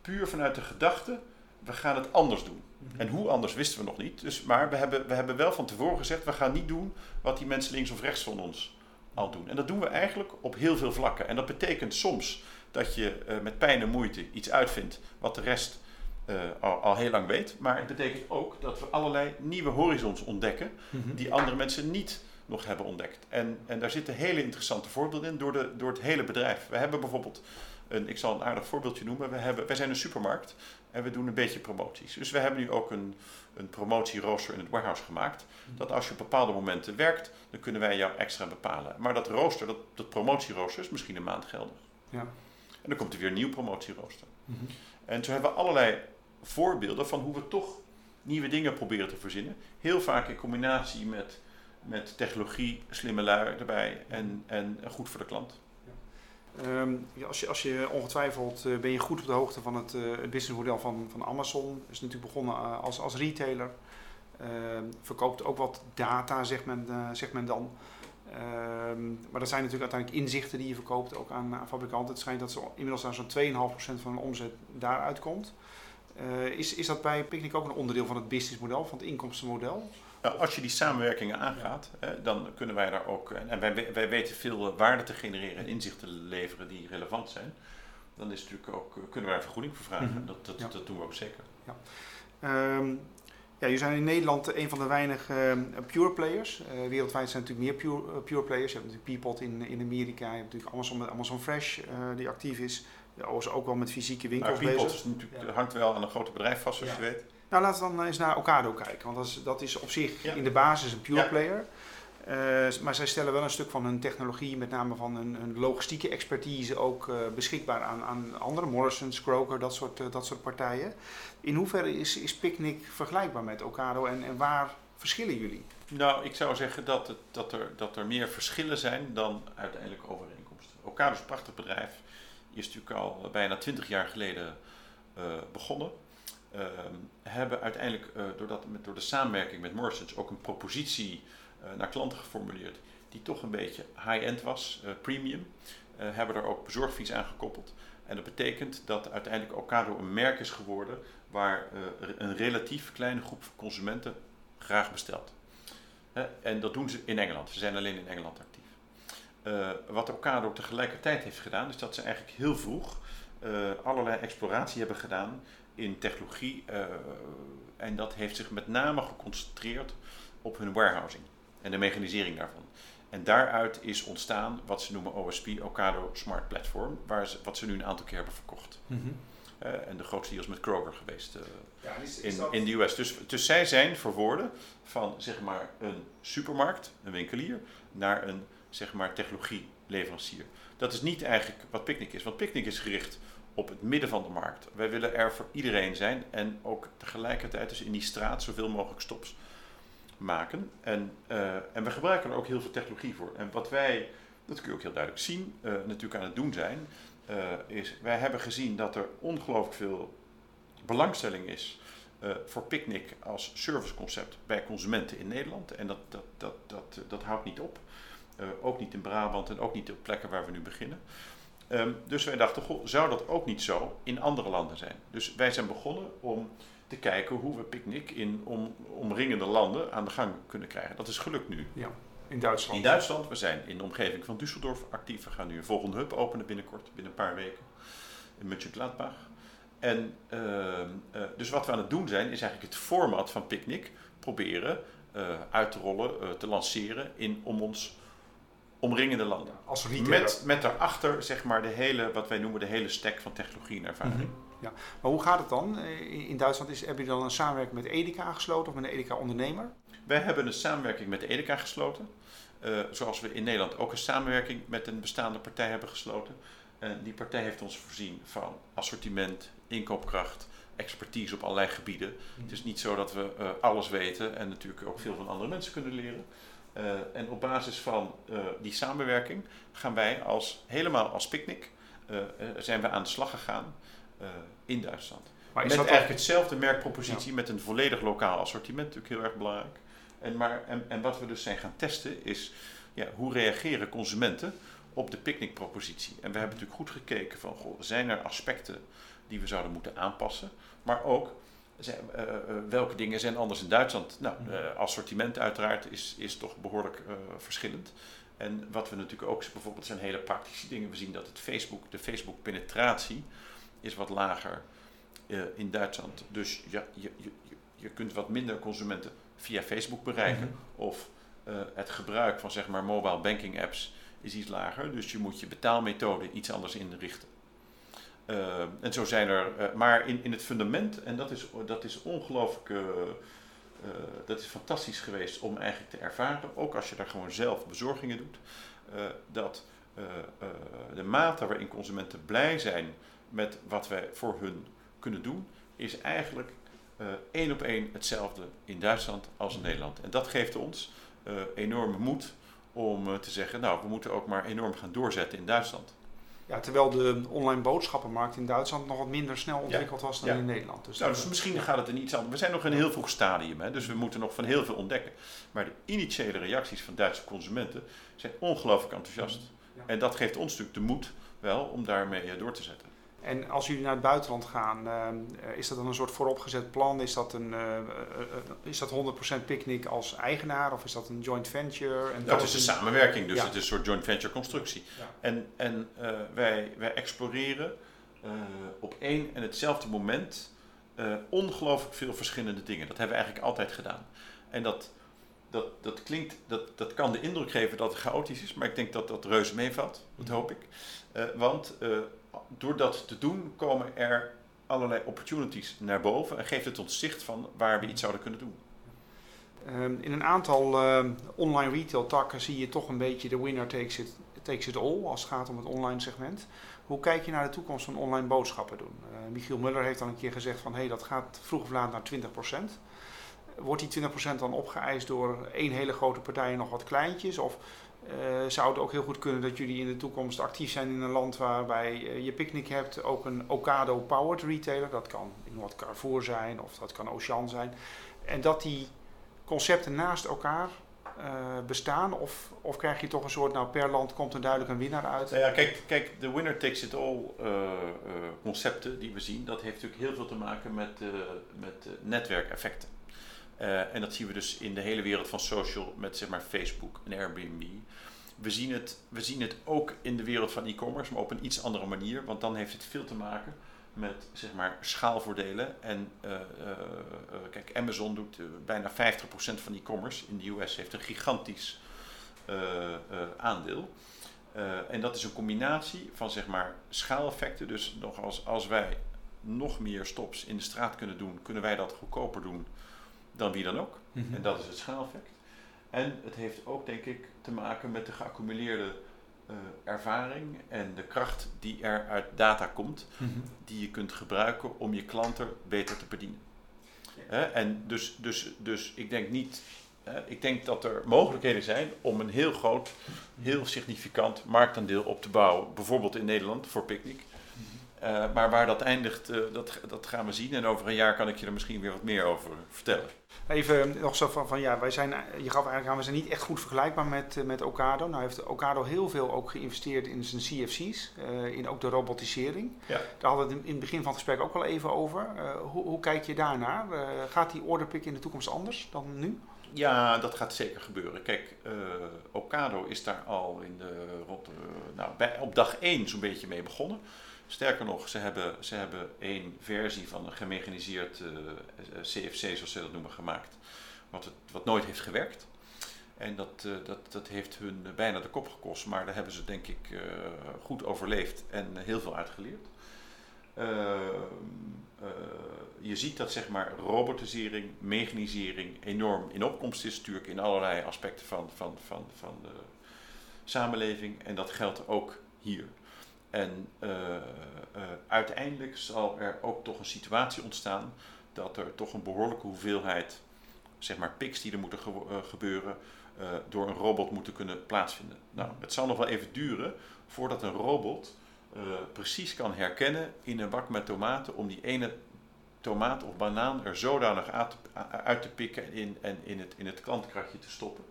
puur vanuit de gedachte, we gaan het anders doen. Mhm. En hoe anders wisten we nog niet. Dus, maar we hebben, we hebben wel van tevoren gezegd, we gaan niet doen wat die mensen links of rechts van ons al doen. En dat doen we eigenlijk op heel veel vlakken. En dat betekent soms dat je eh, met pijn en moeite iets uitvindt wat de rest eh, al, al heel lang weet. Maar het betekent ook dat we allerlei nieuwe horizons ontdekken Mhm. die andere mensen niet nog hebben ontdekt. En, en daar zitten hele interessante voorbeelden in door, de, door het hele bedrijf. We hebben bijvoorbeeld, een, ik zal een aardig voorbeeldje noemen, we hebben, wij zijn een supermarkt en we doen een beetje promoties. Dus we hebben nu ook een, een promotierooster in het warehouse gemaakt. Dat als je op bepaalde momenten werkt, dan kunnen wij jou extra bepalen. Maar dat rooster, dat, dat promotierooster is misschien een maand geldig. Ja. En dan komt er weer een nieuw promotierooster. Mhm. En zo hebben we allerlei voorbeelden van hoe we toch nieuwe dingen proberen te verzinnen. Heel vaak in combinatie met, met technologie, slimme lui erbij en, en goed voor de klant. Ehm, ja, als, je, als je ongetwijfeld eh, ben je goed op de hoogte van het, eh, het businessmodel van, van Amazon. Is natuurlijk begonnen eh, als, als retailer. Ehm, verkoopt ook wat data, zegt men, zegt men dan. Ehm, maar dat zijn natuurlijk uiteindelijk inzichten die je verkoopt ook aan, aan fabrikanten. Het schijnt dat ze inmiddels naar zo'n 2,5% van hun omzet daaruit komt. Eh, is, is dat bij Picnic ook een onderdeel van het businessmodel, van het inkomstenmodel? Nou, als je die samenwerkingen aangaat, dan kunnen wij daar ook, en wij, wij weten veel eh, waarde te genereren en inzichten te leveren die relevant zijn. Dan is natuurlijk ook, eh, kunnen wij een vergoeding voor vragen. Mhm. dat, dat, Ja. dat doen we ook zeker. Ehm, ja, jullie zijn in Nederland een van de weinige ehm, pure players. Eh, wereldwijd zijn er natuurlijk meer pure, eh, pure players. Je hebt natuurlijk Peapod in, in Amerika. Je hebt natuurlijk Amazon met Amazon Fresh eh, die actief is. Ja, is ook wel met fysieke Maar winkels Peapod bezig. natuurlijk, Ja. hangt wel aan een groot bedrijf vast, zoals Ja. je weet. Nou, laten we dan eens naar Ocado kijken. Want dat is, dat is op zich in de basis een pure player. Eh, maar zij stellen wel een stuk van hun technologie, met name van hun, logistieke expertise, ook eh, beschikbaar aan, aan andere. Morrisons, Kroger, dat soort, eh, dat soort partijen. In hoeverre is, is Picnic vergelijkbaar met Ocado en, en waar verschillen jullie? Nou, ik zou zeggen dat, het, dat, er, dat er meer verschillen zijn dan uiteindelijk overeenkomsten. Ocado is een prachtig bedrijf. Is natuurlijk al bijna twintig jaar geleden begonnen. Ehm, hebben uiteindelijk doordat, door de samenwerking met Morrisons ook een propositie naar klanten geformuleerd die toch een beetje high-end was, eh, premium. Eh, hebben er ook bezorgfees aan gekoppeld. En dat betekent dat uiteindelijk Ocado een merk is geworden waar eh, een relatief kleine groep consumenten graag bestelt. En dat doen ze in Engeland. Ze zijn alleen in Engeland actief. Eh, wat Ocado tegelijkertijd heeft gedaan, is dat ze eigenlijk heel vroeg eh, allerlei exploratie hebben gedaan in technologie. eh, en dat heeft zich met name geconcentreerd op hun warehousing en de mechanisering daarvan. En daaruit is ontstaan wat ze noemen OSP, Ocado Smart Platform, waar ze, wat ze nu een aantal keer hebben verkocht. en de grootste deals met Kroger geweest in, in de US. Dus, dus zij zijn verwoorden van zeg maar een supermarkt, een winkelier, naar een zeg maar technologieleverancier. Dat is niet eigenlijk wat Picnic is, want Picnic is gericht op het midden van de markt. Wij willen er voor iedereen zijn en ook tegelijkertijd dus in die straat zoveel mogelijk stops maken. En, uh, en we gebruiken er ook heel veel technologie voor. En wat wij, dat kun je ook heel duidelijk zien, uh, natuurlijk aan het doen zijn, uh, is wij hebben gezien dat er ongelooflijk veel belangstelling is voor Picnic als serviceconcept bij consumenten in Nederland. En dat, dat, dat, dat, dat houdt niet op. ook niet in Brabant en ook niet op plekken waar we nu beginnen. Um, dus wij dachten, zou dat ook niet zo in andere landen zijn? Dus wij zijn begonnen om te kijken hoe we picknick in om, omringende landen aan de gang kunnen krijgen. Dat is gelukt nu. Ja, in Duitsland. In Duitsland. We zijn in de omgeving van Düsseldorf actief. We gaan nu een volgende hub openen binnenkort, binnen een paar weken. In Mönchengladbach. En uh, uh, dus wat we aan het doen zijn, is eigenlijk het format van Picnic proberen uh, uit te rollen, te lanceren in, om ons omringende landen. als met, met daarachter zeg maar de hele, wat wij noemen de hele stack van technologie en ervaring. Mm -hmm. Maar hoe gaat het dan? Eh, in Duitsland is, heb je dan een samenwerking met Edeka gesloten of met een Edeka-ondernemer? Wij hebben een samenwerking met Edeka gesloten. Uh, zoals we in Nederland ook een samenwerking met een bestaande partij hebben gesloten. En die partij heeft ons voorzien van assortiment, inkoopkracht, expertise op allerlei gebieden. Het is niet zo dat we alles weten en natuurlijk ook veel van andere mensen kunnen leren. En op basis van die samenwerking gaan wij als, helemaal als picknick, zijn we aan de slag gegaan in Duitsland. Maar met eigenlijk hetzelfde merkpropositie, ja. met een volledig lokaal assortiment, natuurlijk heel erg belangrijk. En, maar, en, en wat we dus zijn gaan testen is, ja, hoe reageren consumenten op de picknickpropositie? En we hebben natuurlijk goed gekeken van, goh, zijn er aspecten die we zouden moeten aanpassen? Maar ook, zijn, uh, uh, welke dingen zijn anders in Duitsland? Nou, uh, assortiment uiteraard is, is toch behoorlijk verschillend. En wat we natuurlijk ook bijvoorbeeld zijn hele praktische dingen. We zien dat het Facebook, de Facebook penetratie is wat lager in Duitsland. Dus ja, je, je, je kunt wat minder consumenten via Facebook bereiken. Mm -hmm. Of het gebruik van zeg maar mobile banking apps is iets lager. Dus je moet je betaalmethode iets anders inrichten. Uh, en zo zijn er, uh, maar in, in het fundament, en dat is, dat is ongelooflijk, dat is fantastisch geweest om eigenlijk te ervaren, ook als je daar gewoon zelf bezorgingen doet, dat de mate waarin consumenten blij zijn met wat wij voor hun kunnen doen, is eigenlijk één op één hetzelfde in Duitsland als in Nederland. En dat geeft ons enorme moed om te zeggen, nou, we moeten ook maar enorm gaan doorzetten in Duitsland. Ja, terwijl de online boodschappenmarkt in Duitsland nog wat minder snel ontwikkeld ja. was dan ja. in Nederland. Dus, nou, dus misschien gaat het in iets anders. We zijn nog in een heel vroeg stadium, hè, dus we moeten nog van heel veel ontdekken. Maar de initiële reacties van Duitse consumenten zijn ongelooflijk enthousiast. Ja. En dat geeft ons natuurlijk de moed wel om daarmee door te zetten. En als jullie naar het buitenland gaan, uh, is dat dan een soort vooropgezet plan? Is dat, een, uh, uh, is dat 100% Picnic als eigenaar of is dat een joint venture? En dat is een, een samenwerking, dus ja. het is een soort joint venture constructie. Ja. En, en wij, wij exploreren op één en hetzelfde moment ongelooflijk veel verschillende dingen. Dat hebben we eigenlijk altijd gedaan. En dat, dat, dat klinkt, dat, dat kan de indruk geven dat het chaotisch is, maar ik denk dat dat reuze meevalt. Dat hoop ik. want door dat te doen komen er allerlei opportunities naar boven en geeft het ons zicht van waar we iets zouden kunnen doen. Um, in een aantal uh, online retail takken zie je toch een beetje de winner takes it, takes it all als het gaat om het online segment. Hoe kijk je naar de toekomst van online boodschappen doen? Uh, Michiel Muller heeft al een keer gezegd van hé, hey, dat gaat vroeg of laat naar 20%. Wordt die 20% dan opgeëist door één hele grote partij en nog wat kleintjes? Of uh, zou het ook heel goed kunnen dat jullie in de toekomst actief zijn in een land waarbij uh, je picknick hebt, ook een Ocado-powered retailer, dat kan in wat Carrefour zijn of dat kan Ocean zijn, en dat die concepten naast elkaar uh, bestaan? Of, of krijg je toch een soort, nou per land komt er duidelijk een winnaar uit? Nou ja, kijk, kijk de winner takes it all concepten die we zien, dat heeft natuurlijk heel veel te maken met, met netwerkeffecten. Uh, en dat zien we dus in de hele wereld van social met zeg maar Facebook en Airbnb. We zien, het, we zien het ook in de wereld van e-commerce, maar op een iets andere manier. Want dan heeft het veel te maken met zeg maar, schaalvoordelen. En uh, uh, kijk, Amazon doet bijna 50% van e-commerce in de US, heeft een gigantisch aandeel. en dat is een combinatie van zeg maar, schaaleffecten. Dus nog als, als wij nog meer stops in de straat kunnen doen, kunnen wij dat goedkoper doen dan wie dan ook. Mhm. En dat is het schaaleffect. En het heeft ook, denk ik, te maken met de geaccumuleerde eh, ervaring en de kracht die er uit data komt, Mhm. die je kunt gebruiken om je klanten beter te bedienen. En dus, dus, dus ik denk niet, ik denk dat er mogelijkheden zijn om een heel groot, heel significant marktaandeel op te bouwen, bijvoorbeeld in Nederland voor Picnic. Eh, maar waar dat eindigt, eh, dat, dat gaan we zien. En over een jaar kan ik je er misschien weer wat meer over vertellen. Even nog zo van, van ja, wij zijn, je gaf eigenlijk aan, we zijn niet echt goed vergelijkbaar met, eh, met Ocado. Nou heeft Ocado heel veel ook geïnvesteerd in zijn CFC's, eh, in ook de robotisering. Ja. Daar hadden we het in het begin van het gesprek ook wel even over. Eh, hoe, hoe kijk je daarnaar? Eh, gaat die orderpick in de toekomst anders dan nu? Ja, dat gaat zeker gebeuren. Kijk, eh Ocado is daar al in de, rond, de- nou, bij, op dag 1 zo'n beetje mee begonnen. Sterker nog, ze hebben, ze hebben één versie van een gemechaniseerd eh, eh, CFC, zoals ze dat noemen, gemaakt. Wat, het, wat nooit heeft gewerkt. En dat, eh, dat, dat heeft hun bijna de kop gekost. Maar daar hebben ze denk ik eh, goed overleefd en heel veel uitgeleerd. Ehm, eh, je ziet dat zeg maar robotisering, mechanisering enorm in opkomst is natuurlijk in allerlei aspecten van, van, van, van de samenleving. En dat geldt ook hier. En eh, eh, uiteindelijk zal er ook toch een situatie ontstaan dat er toch een behoorlijke hoeveelheid zeg maar pics die er moeten eh, gebeuren door een robot moeten kunnen plaatsvinden. Nou, het zal nog wel even duren voordat een robot precies kan herkennen in een bak met tomaten om die ene tomaat of banaan er zodanig uit te, pikken in, en in het, in het klantenkratje te stoppen.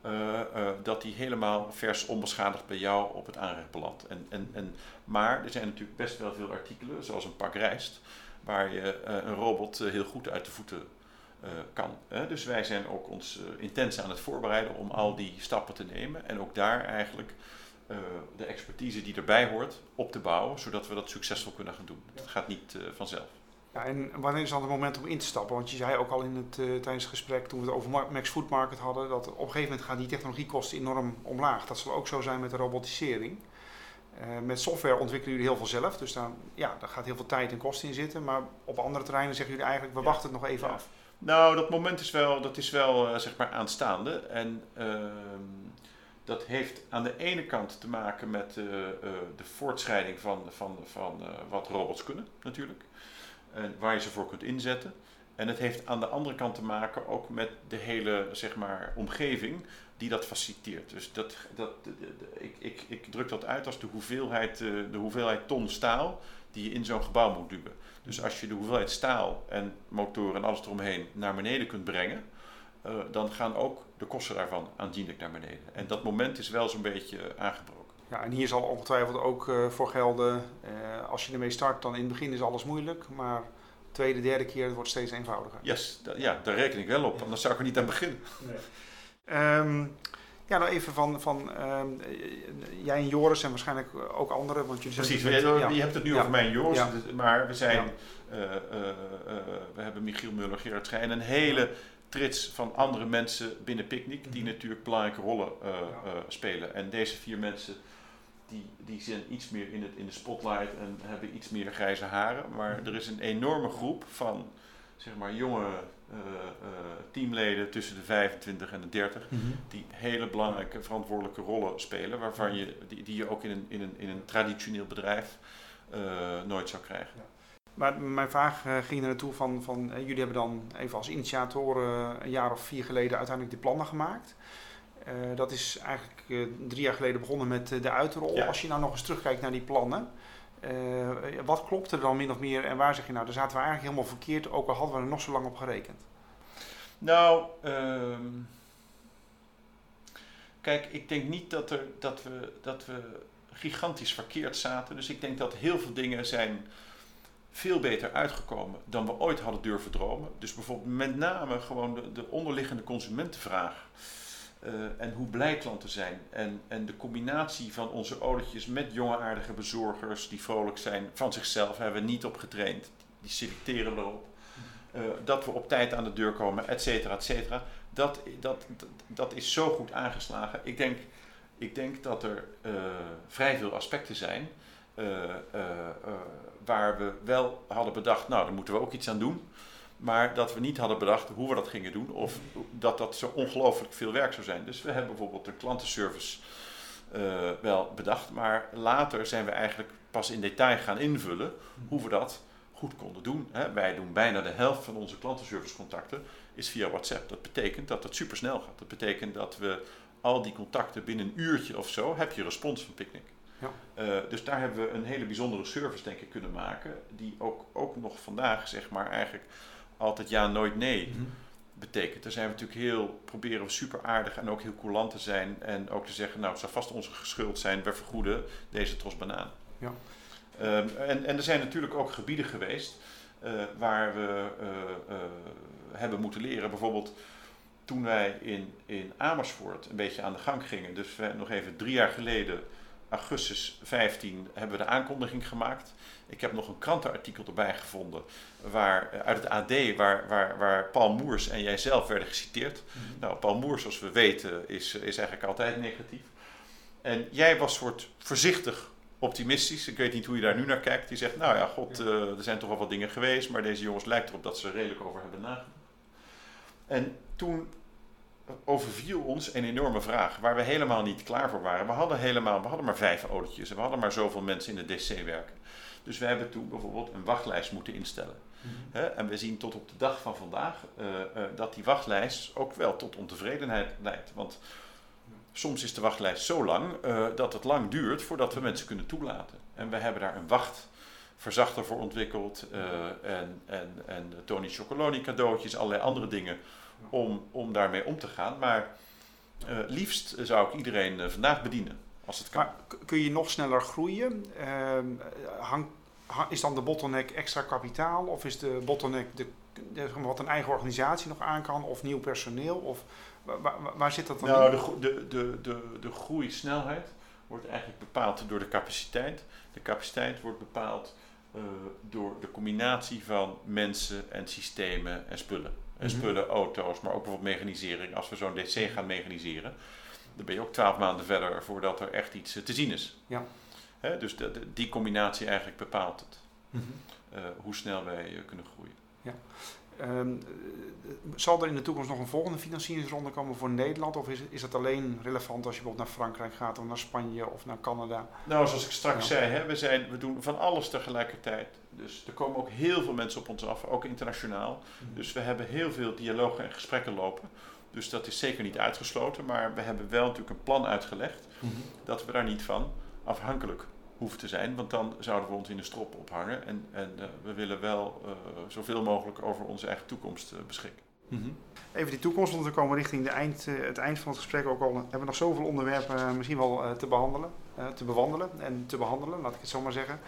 Eh, eh, dat die helemaal vers onbeschadigd bij jou op het aanrecht belandt. En, en, en, maar er zijn natuurlijk best wel veel artikelen, zoals een pak rijst, waar je eh, een robot heel goed uit de voeten kan. Hè? Dus wij zijn ook ons eh, intens aan het voorbereiden om al die stappen te nemen en ook daar eigenlijk de expertise die erbij hoort op te bouwen, zodat we dat succesvol kunnen gaan doen. Dat gaat niet vanzelf. Ja, en wanneer is dan het moment om in te stappen? Want je zei ook al in het, eh, tijdens het gesprek toen we het over Max Food Market hadden, dat op een gegeven moment gaan die technologiekosten enorm omlaag. Dat zal ook zo zijn met de robotisering. Eh, met software ontwikkelen jullie heel veel zelf, dus daar, ja, daar gaat heel veel tijd en kosten in zitten. Maar op andere terreinen zeggen jullie eigenlijk, we Ja. wachten het nog even Ja. af. Nou, dat moment is wel, dat is wel eh, zeg maar aanstaande. En ehm, dat heeft aan de ene kant te maken met de voortschrijding van, van, van wat robots kunnen, natuurlijk. En waar je ze voor kunt inzetten. En het heeft aan de andere kant te maken ook met de hele zeg maar, omgeving die dat faciliteert. Dus dat, dat, ik, ik, ik druk dat uit als de hoeveelheid, eh, de hoeveelheid ton staal die je in zo'n gebouw moet duwen. Dus als je de hoeveelheid staal en motoren en alles eromheen naar beneden kunt brengen, eh, dan gaan ook de kosten daarvan aanzienlijk naar beneden. En dat moment is wel zo'n beetje aangebroken. Ja, en hier zal ongetwijfeld ook eh, voor gelden, eh, als je ermee start, dan in het begin is alles moeilijk, maar tweede, derde keer het wordt steeds eenvoudiger. Yes, ja, daar reken ik wel op, anders zou ik er niet aan beginnen. Ehm, ja, nou even van, van ehm, eh, jij en Joris en waarschijnlijk ook anderen, want jullie zijn Precies, natuurlijk je, ja. hebt het nu Ja. over mij en Joris, Ja. dus- maar we zijn, eh, we hebben Michiel Muller, Gerard Schijn en een hele trits van andere mensen binnen Picnic die Mhm. natuurlijk belangrijke rollen spelen. En deze vier mensen die, die zijn iets meer in, het, in de spotlight en hebben iets meer grijze haren. Maar Mhm. er is een enorme groep van zeg maar, jonge eh, eh, teamleden tussen de 25 en de 30 Mhm. die hele belangrijke verantwoordelijke rollen spelen, waarvan je, die, die je ook in een, in een, in een traditioneel bedrijf eh, nooit zou krijgen. Maar mijn vraag ging er naartoe van, van jullie hebben dan even als initiatoren een jaar of vier geleden uiteindelijk die plannen gemaakt. Eh, dat is eigenlijk eh, drie jaar geleden begonnen met eh, de uitrol. Ja. Als je nou nog eens terugkijkt naar die plannen, wat klopte er dan min of meer en waar zeg je nou, daar zaten we eigenlijk helemaal verkeerd, ook al hadden we er nog zo lang op gerekend. Nou, ehm, kijk, ik denk niet dat, er, dat, we, dat we gigantisch verkeerd zaten. Dus ik denk dat heel veel dingen zijn veel beter uitgekomen dan we ooit hadden durven dromen. Dus bijvoorbeeld met name gewoon de, de onderliggende consumentenvraag. Eh, en hoe blij klanten zijn. En, en de combinatie van onze olietjes met jonge aardige bezorgers die vrolijk zijn van zichzelf, hebben we niet op getraind. Die selecteren erop. Eh, dat we op tijd aan de deur komen, et cetera, et cetera. Dat, dat, dat, is zo goed aangeslagen. Ik denk, ik denk dat er eh, vrij veel aspecten zijn waar we wel hadden bedacht, nou, daar moeten we ook iets aan doen. Maar dat we niet hadden bedacht hoe we dat gingen doen. Of dat dat zo ongelooflijk veel werk zou zijn. Dus we hebben bijvoorbeeld een klantenservice wel bedacht. Maar later zijn we eigenlijk pas in detail gaan invullen hoe we dat goed konden doen. Hè. Wij doen bijna de helft van onze klantenservicecontacten is via WhatsApp. Dat betekent dat het supersnel gaat. Dat betekent dat we al die contacten binnen een uurtje of zo heb je respons van Picnic. Ja. Uh, dus daar hebben we een hele bijzondere service denk ik kunnen maken. Die ook, ook nog vandaag zeg maar eigenlijk altijd ja, nooit nee mm betekent. Daar zijn we natuurlijk heel, proberen we super aardig en ook heel coulant te zijn. En ook te zeggen, nou het zou vast onze geschuld zijn, we vergoeden deze tros banaan. Ja. Um, en, en er zijn natuurlijk ook gebieden geweest uh, waar we uh, uh, hebben moeten leren. Bijvoorbeeld toen wij in, in Amersfoort een beetje aan de gang gingen. Dus we, nog even drie jaar geleden, augustus 15, hebben we de aankondiging gemaakt. Ik heb nog een krantenartikel erbij gevonden waar, uit het AD waar, waar, waar Paul Moers en jijzelf werden geciteerd. Mm -hmm. Nou, Paul Moers, zoals we weten, is, is eigenlijk altijd negatief. En jij was soort voorzichtig optimistisch. Ik weet niet hoe je daar nu naar kijkt. Die zegt, nou ja, god, uh, er zijn toch wel wat dingen geweest, maar deze jongens lijkt erop dat ze er redelijk over hebben nagedacht. En toen overviel ons een enorme vraag waar we helemaal niet klaar voor waren. We hadden helemaal, we hadden maar vijf autootjes en we hadden maar zoveel mensen in de DC werken. Dus we hebben toen bijvoorbeeld een wachtlijst moeten instellen. Mm -hmm. en we zien tot op de dag van vandaag uh, uh, dat die wachtlijst ook wel tot ontevredenheid leidt. Want soms is de wachtlijst zo lang uh, dat het lang duurt voordat we mensen kunnen toelaten. En we hebben daar een wachtverzachter voor ontwikkeld en, en, en Tony Chocoloni cadeautjes, allerlei andere dingen om, om daarmee om te gaan. Maar uh, liefst zou ik iedereen uh, vandaag bedienen, als het kan. Maar kun je nog sneller groeien? Uh, hang, is dan de bottleneck extra kapitaal? Of is de bottleneck de, de, wat een eigen organisatie nog aan kan? Of nieuw personeel? Of waar, waar zit dat dan nou, in? De, de, de, de, de groeisnelheid wordt eigenlijk bepaald door de capaciteit. De capaciteit wordt bepaald uh, door de combinatie van mensen en systemen en spullen. En spullen, auto's, maar ook bijvoorbeeld mechanisering. Als we zo'n DC gaan mechaniseren, dan ben je ook twaalf maanden verder voordat er echt iets te zien is. Ja. Dus de, de, die combinatie eigenlijk bepaalt het. Mm -hmm. uh, hoe snel wij uh, kunnen groeien. Ja. Um, zal er in de toekomst nog een volgende financieringsronde komen voor Nederland? Of is, is dat alleen relevant als je bijvoorbeeld naar Frankrijk gaat of naar Spanje of naar Canada? Nou, zoals ik straks ja. zei, hè, we, zijn, we doen van alles tegelijkertijd. Dus er komen ook heel veel mensen op ons af, ook internationaal. Mm. Dus we hebben heel veel dialogen en gesprekken lopen. Dus dat is zeker niet uitgesloten, maar we hebben wel natuurlijk een plan uitgelegd mm -hmm. dat we daar niet van afhankelijk hoeven te zijn, want dan zouden we ons in de strop ophangen. En, en uh, we willen wel uh, zoveel mogelijk over onze eigen toekomst uh, beschikken. Mm -hmm. Even die toekomst, want we komen richting de eind, het eind van het gesprek ook al. Hebben we nog zoveel onderwerpen misschien wel te behandelen, te bewandelen en te behandelen, laat ik het zo maar zeggen.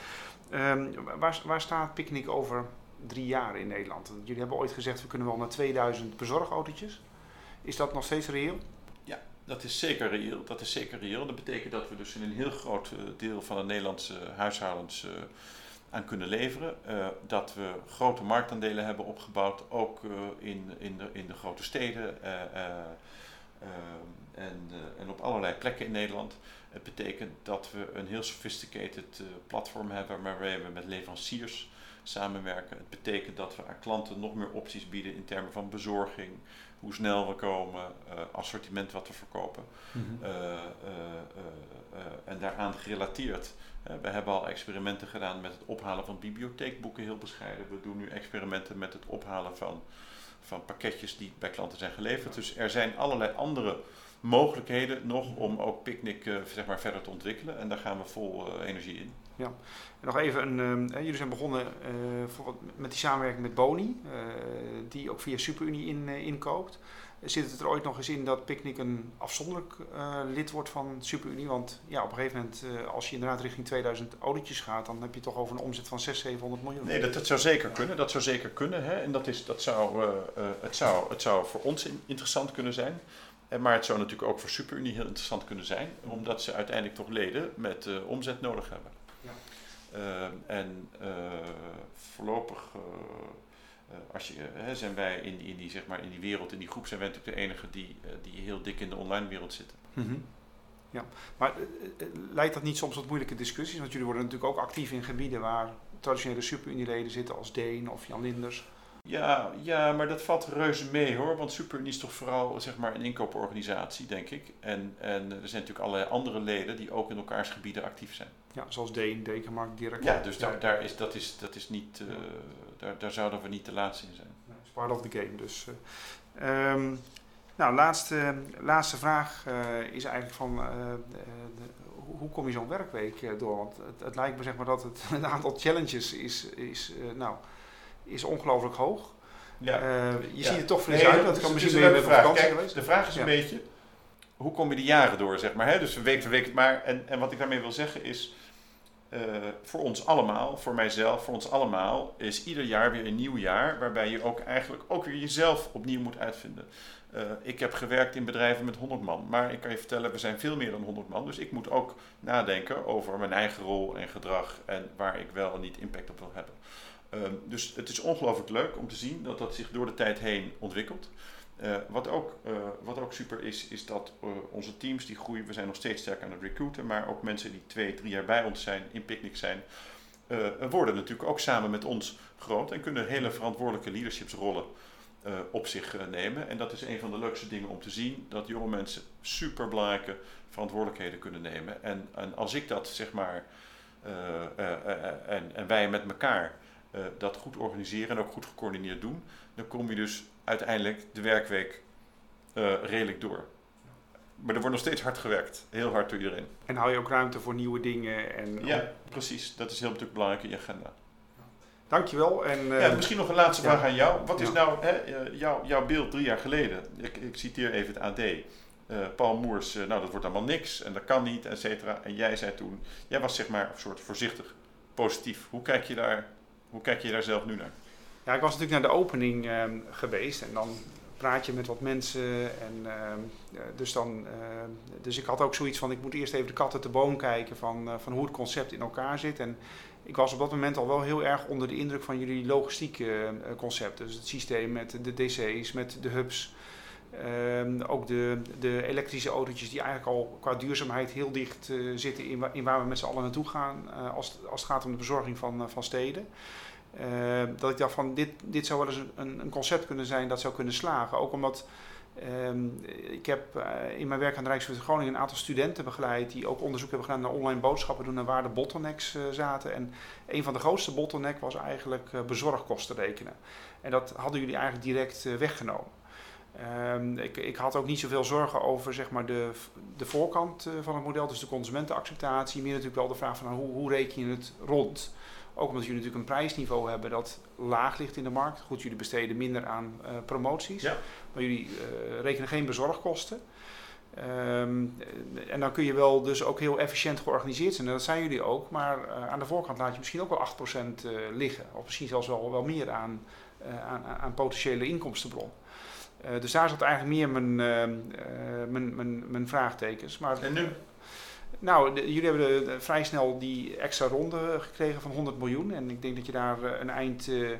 Um, waar, waar staat Picnic over drie jaar in Nederland? Jullie hebben ooit gezegd we kunnen wel naar 2000 bezorgautootjes. Is dat nog steeds reëel? Dat is zeker reëel. Dat is zeker reëel. Dat betekent dat we dus in een heel groot deel van de Nederlandse huishoudens uh, aan kunnen leveren. Uh, dat we grote marktaandelen hebben opgebouwd, ook in, in, de, in de grote steden en, en op allerlei plekken in Nederland. Het betekent dat we een heel sophisticated platform hebben waarmee we met leveranciers samenwerken. Het betekent dat we aan klanten nog meer opties bieden in termen van bezorging, hoe snel we komen, uh, assortiment wat we verkopen. Mm -hmm. uh, uh, en daaraan gerelateerd. we hebben al experimenten gedaan met het ophalen van bibliotheekboeken, heel bescheiden. We doen nu experimenten met het ophalen van, van pakketjes die bij klanten zijn geleverd. Dus er zijn allerlei andere mogelijkheden nog om ook Picnic zeg maar, verder te ontwikkelen. En daar gaan we vol energie in. Ja, en nog even, een, um, jullie zijn begonnen uh, met die samenwerking met Boni, die ook via SuperUnie in, inkoopt. Zit het er ooit nog eens in dat Picnic een afzonderlijk lid wordt van SuperUnie? Want ja, op een gegeven moment, als je inderdaad richting 2000 autootjes gaat, dan heb je toch over een omzet van 600, 700 miljoen. Nee, dat, dat zou zeker kunnen. Dat zou zeker kunnen. Hè? En dat, is, dat zou, het, zou, het zou voor ons interessant kunnen zijn. Maar het zou natuurlijk ook voor SuperUnie heel interessant kunnen zijn, omdat ze uiteindelijk toch leden met omzet nodig hebben. Uh, en uh, voorlopig als je, zijn wij in die, in, die, zeg maar, in die wereld, in die groep, zijn wij natuurlijk de enige die, die heel dik in de online wereld zitten. Mm -hmm. Ja, maar leidt dat niet soms tot moeilijke discussies? Want jullie worden natuurlijk ook actief in gebieden waar traditionele superunieleden zitten als Deen of Jan Linders. Ja, ja, maar dat valt reuze mee hoor. Want SuperUnie is toch vooral zeg maar, een inkooporganisatie, denk ik. En, en er zijn natuurlijk allerlei andere leden die ook in elkaars gebieden actief zijn. Ja, zoals Deen, Dekenmarkt, Dirk. Ja, dus daar, daar is, dat, is, dat is niet, uh, daar, daar zouden we niet te laat in zijn. Nee, is part of the game. Dus, uh, um, nou, laatste, laatste vraag uh, is eigenlijk van de, hoe kom je zo'n werkweek door? Want het, het, lijkt me zeg maar dat het, het aantal challenges is, is nou is ongelooflijk hoog. Ja. Uh, je ja. ziet het toch fris nee, uit, dat kan misschien weer met vakantie Kijk, geweest. De vraag is een beetje, hoe kom je die jaren door, zeg maar. Hè? Dus week voor week. Maar, en, en wat ik daarmee wil zeggen is, uh, voor ons allemaal, voor mijzelf, voor ons allemaal, is ieder jaar weer een nieuw jaar waarbij je ook eigenlijk ook weer jezelf opnieuw moet uitvinden. Uh, ik heb gewerkt in bedrijven met 100 man, maar ik kan je vertellen, we zijn veel meer dan 100 man. Dus ik moet ook nadenken over mijn eigen rol en gedrag en waar ik wel en niet impact op wil hebben. Ehm, dus het is ongelooflijk leuk om te zien dat dat zich door de tijd heen ontwikkelt. Uh, wat, ook, uh, wat ook super is, is dat uh, onze teams die groeien. We zijn nog steeds sterk aan het recruiten, maar ook mensen die twee, drie jaar bij ons zijn, in Picnic zijn, worden natuurlijk ook samen met ons groot en kunnen hele verantwoordelijke leadershipsrollen op zich nemen. En dat is een van de leukste dingen om te zien, dat jonge mensen super belangrijke verantwoordelijkheden kunnen nemen. En, en als ik dat zeg maar, en, en wij met elkaar uh, dat goed organiseren en ook goed gecoördineerd doen, dan kom je dus uiteindelijk de werkweek uh, redelijk door. Maar er wordt nog steeds hard gewerkt, heel hard door iedereen. En hou je ook ruimte voor nieuwe dingen? En ja, precies. Dat is heel natuurlijk belangrijk in je agenda. Dankjewel. En, uh, ja, misschien nog een laatste vraag aan jou. Wat is ja. nou hè, jouw, jouw beeld drie jaar geleden? Ik, ik citeer even het AD. Uh, Paul Moers, uh, nou dat wordt allemaal niks en dat kan niet, et cetera. En jij zei toen, jij was zeg maar een soort voorzichtig positief. Hoe kijk je daar hoe kijk je daar zelf nu naar? Ja, ik was natuurlijk naar de opening um, geweest en dan praat je met wat mensen. En, uh, dus, dan, uh, dus ik had ook zoiets van, ik moet eerst even de kat uit de boom kijken van, uh, van hoe het concept in elkaar zit. En ik was op dat moment al wel heel erg onder de indruk van jullie logistieke concepten. Dus het systeem met de DC's, met de hubs. Ehm, ook de, de elektrische autootjes die eigenlijk al qua duurzaamheid heel dicht zitten in, in, waar we met z'n allen naartoe gaan als, als het gaat om de bezorging van, van steden. Uh, dat ik dacht van dit, dit zou wel eens een, een, concept kunnen zijn dat zou kunnen slagen. Ook omdat um, ik heb in mijn werk aan de Rijksuniversiteit Groningen een aantal studenten begeleid die ook onderzoek hebben gedaan naar online boodschappen doen en waar de bottlenecks zaten. En een van de grootste bottleneck was eigenlijk bezorgkosten rekenen. En dat hadden jullie eigenlijk direct weggenomen. Um, ik, ik, had ook niet zoveel zorgen over zeg maar, de, de voorkant van het model, dus de consumentenacceptatie. Meer natuurlijk wel de vraag van nou, hoe, hoe reken je het rond. Ook omdat jullie natuurlijk een prijsniveau hebben dat laag ligt in de markt. Goed, jullie besteden minder aan uh, promoties. Ja. Maar jullie uh, rekenen geen bezorgkosten. Um, en dan kun je wel dus ook heel efficiënt georganiseerd zijn. En dat zijn jullie ook. Maar uh, aan de voorkant laat je misschien ook wel 8% liggen. Of misschien zelfs wel, wel meer aan, aan, aan potentiële inkomstenbron. Dus daar zat eigenlijk meer mijn, mijn, mijn, mijn vraagtekens. Maar, en nu? Nou, de, jullie hebben de, vrij snel die extra ronde gekregen van 100 miljoen. En ik denk dat je daar uh, een eind uh,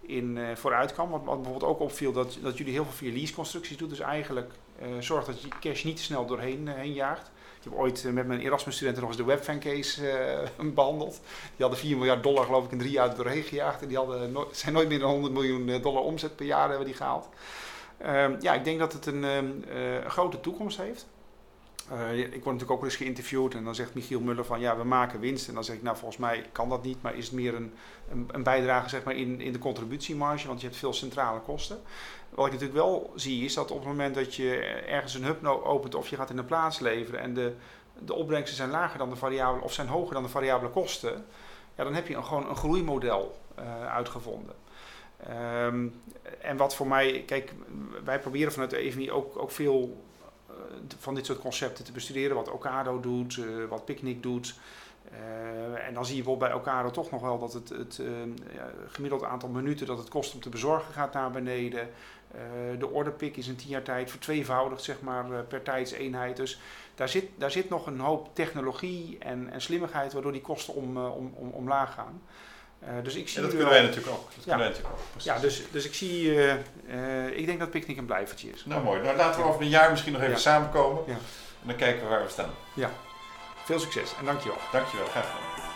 in uh, vooruit kan. Wat, wat, bijvoorbeeld ook opviel, dat, dat jullie heel veel via leaseconstructies doen. Dus eigenlijk zorgt dat je cash niet te snel doorheen heen jaagt. Ik heb ooit met mijn Erasmus-studenten nog eens de webfan case behandeld. Die hadden 4 miljard dollar geloof ik in drie jaar doorheen gejaagd. En die hadden no zijn nooit meer dan 100 miljoen dollar omzet per jaar hebben die gehaald. Ehm, ja, ik denk dat het een, een grote toekomst heeft. Uh, ik word natuurlijk ook wel eens geïnterviewd en dan zegt Michiel Muller van ja, we maken winst. En dan zeg ik nou, volgens mij kan dat niet, maar is het meer een, een, bijdrage zeg maar, in, in de contributiemarge, want je hebt veel centrale kosten. Wat ik natuurlijk wel zie is dat op het moment dat je ergens een hub opent of je gaat in een plaats leveren en de, de opbrengsten zijn lager dan de variabele of zijn hoger dan de variabele kosten, ja, dan heb je gewoon een groeimodel uh, uitgevonden. Um, en wat voor mij, kijk, wij proberen vanuit de EVMI ook, ook veel van dit soort concepten te bestuderen. Wat Ocado doet, uh, wat Picnic doet. Uh, en dan zie je bijvoorbeeld bij Ocado toch nog wel dat het, het gemiddeld aantal minuten dat het kost om te bezorgen gaat naar beneden. de orderpick is in tien jaar tijd vertweevoudigd zeg maar, per tijdseenheid. Dus daar zit, daar zit nog een hoop technologie en, en slimmigheid waardoor die kosten om, om, om, omlaag gaan. Uh, dus ik zie en dat kunnen wij natuurlijk ook. Dat ja, wij natuurlijk ook ja dus, dus ik zie, uh, uh, ik denk dat Picnic een blijvertje is. Nou mooi, nou laten we over een jaar misschien nog even ja. samenkomen. Ja. dan kijken we waar we staan. Ja, veel succes en dankjewel. Dankjewel, graag gedaan.